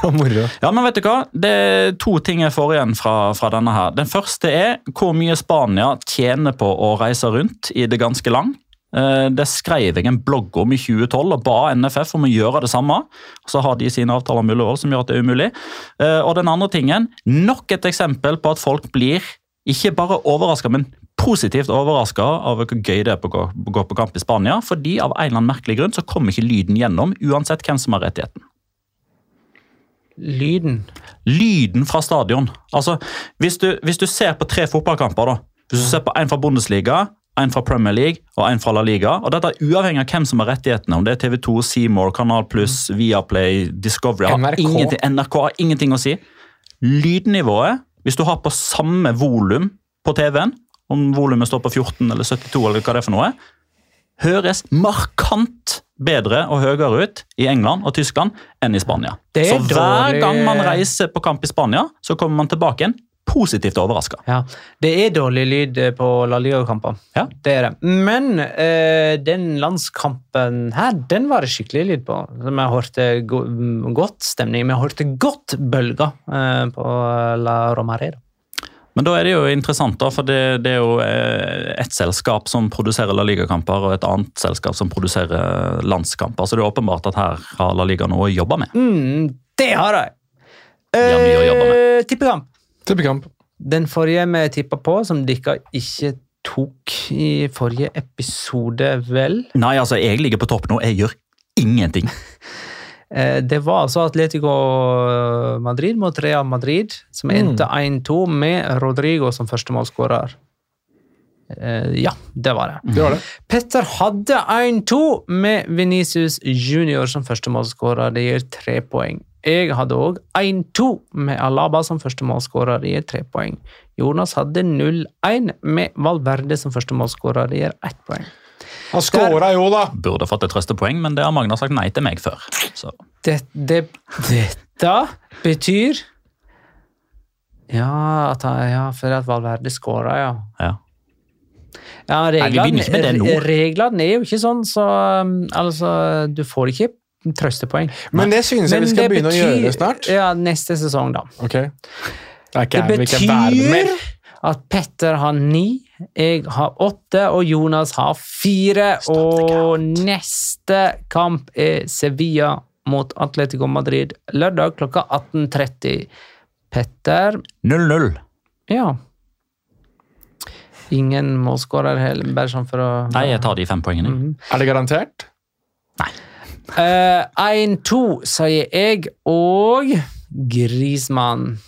Moro. Ja, men vet du hva? Det er to ting jeg får igjen fra, fra denne her. Den første er hvor mye Spania tjener på å reise rundt i det ganske land. Eh, Det skrev jeg en blogg om i 2012 og ba NFF om å gjøre det samme. Så har de sine avtaler mulig Ullevål som gjør at det er umulig. Eh, Og den andre tingen, nok et eksempel på at folk blir ikke bare overraska, men positivt overraska av hvor gøy det er på å gå, gå på kamp i Spania. Fordi av en eller annen merkelig grunn så kommer ikke lyden gjennom, uansett hvem som har rettigheten. Lyden. Lyden fra stadion. Altså, hvis du, hvis du ser på tre fotballkamper, da. Hvis du ser på en fra Bundesliga, en fra Premier League og en fra La Liga, og dette er uavhengig av hvem som har rettighetene, om det er TV2, Seymour, Kanal Pluss, Viaplay, Discovery har NRK. Ingenting, NRK har ingenting å si. Lydnivået, hvis du har på samme volum på TV-en, om volumet står på 14 eller 72 eller hva det er for noe, høres markant bedre og høyere ut i England og Tyskland enn i Spania. Så hver dårlig- gang man reiser på kamp i Spania, så kommer man tilbake igjen positivt overraska. Ja, Det er dårlig lyd eh, på La Liga-kamper. Ja. Det er det. Men eh, den landskampen her, den var det skikkelig lyd på. Vi hørte go godt stemning. Vi hørte godt bølger eh, på La Romareda. Men da er det jo interessant, da, for det, det er jo eh, ett selskap som produserer La Liga-kamper, og et annet selskap som produserer landskamper. Så det er åpenbart at her har La Liga noe å jobbe med. Mm, det har de! Eh, tippekamp. Tippekamp. Den forrige vi tippa på, som dere ikke tok i forrige episode, vel? Nei, altså, jeg ligger på topp nå. Jeg gjør ingenting. Eh, Det var altså Atletico Madrid mot Real Madrid, som endte 1-2 med Rodrigo som førstemålsskårer. Eh, Ja, det var det. Det var det. Petter hadde 1-2 med Venicius Junior som førstemålsskårer. Det gir tre poeng. Jeg hadde òg 1-2 med Alaba som førstemålsskårer. Det gir tre poeng. Jonas hadde 0-1 med Valverde som førstemålsskårer. Det gir ett poeng. Han skåra jo, da! Burde fått et trøstepoeng, men det har Magna sagt nei til meg før. Så. Det, det, dette betyr Ja, at ja for at Valverde skåra, ja. Ja. Ja, reglene, nå. reglene er jo ikke sånn, så um, altså, du får ikke trøstepoeng. Men det synes jeg Men vi skal begynne begynne å betyr- gjøre snart. Ja, neste sesong, da. Okay. Det Det betyr at Petter har ni, jeg har åtte, og Jonas har fire. Og neste kamp er Sevilla mot Atletico Madrid lørdag klokka 18.30. Petter 0-0. Ja. Ingen målskårer heller, bare sånn for å Nei, jeg tar de fem poengene. Mhm. Er det garantert? Nei. 1-2, sier jeg, og Grismann.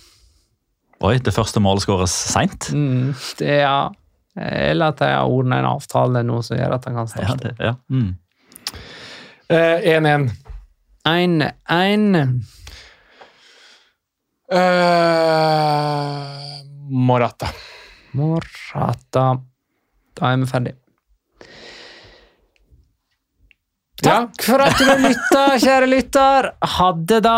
Oi, det første målet skåres seint. Mm, det er Eller at jeg har ordna en avtale nå som gjør at han kan starte. det, ja. Mm. Eh, 1-1. 1-1. Eh, Morata. Morata. Da er vi ferdig. Ja. Takk for at du lytta, kjære lytter. Hadde da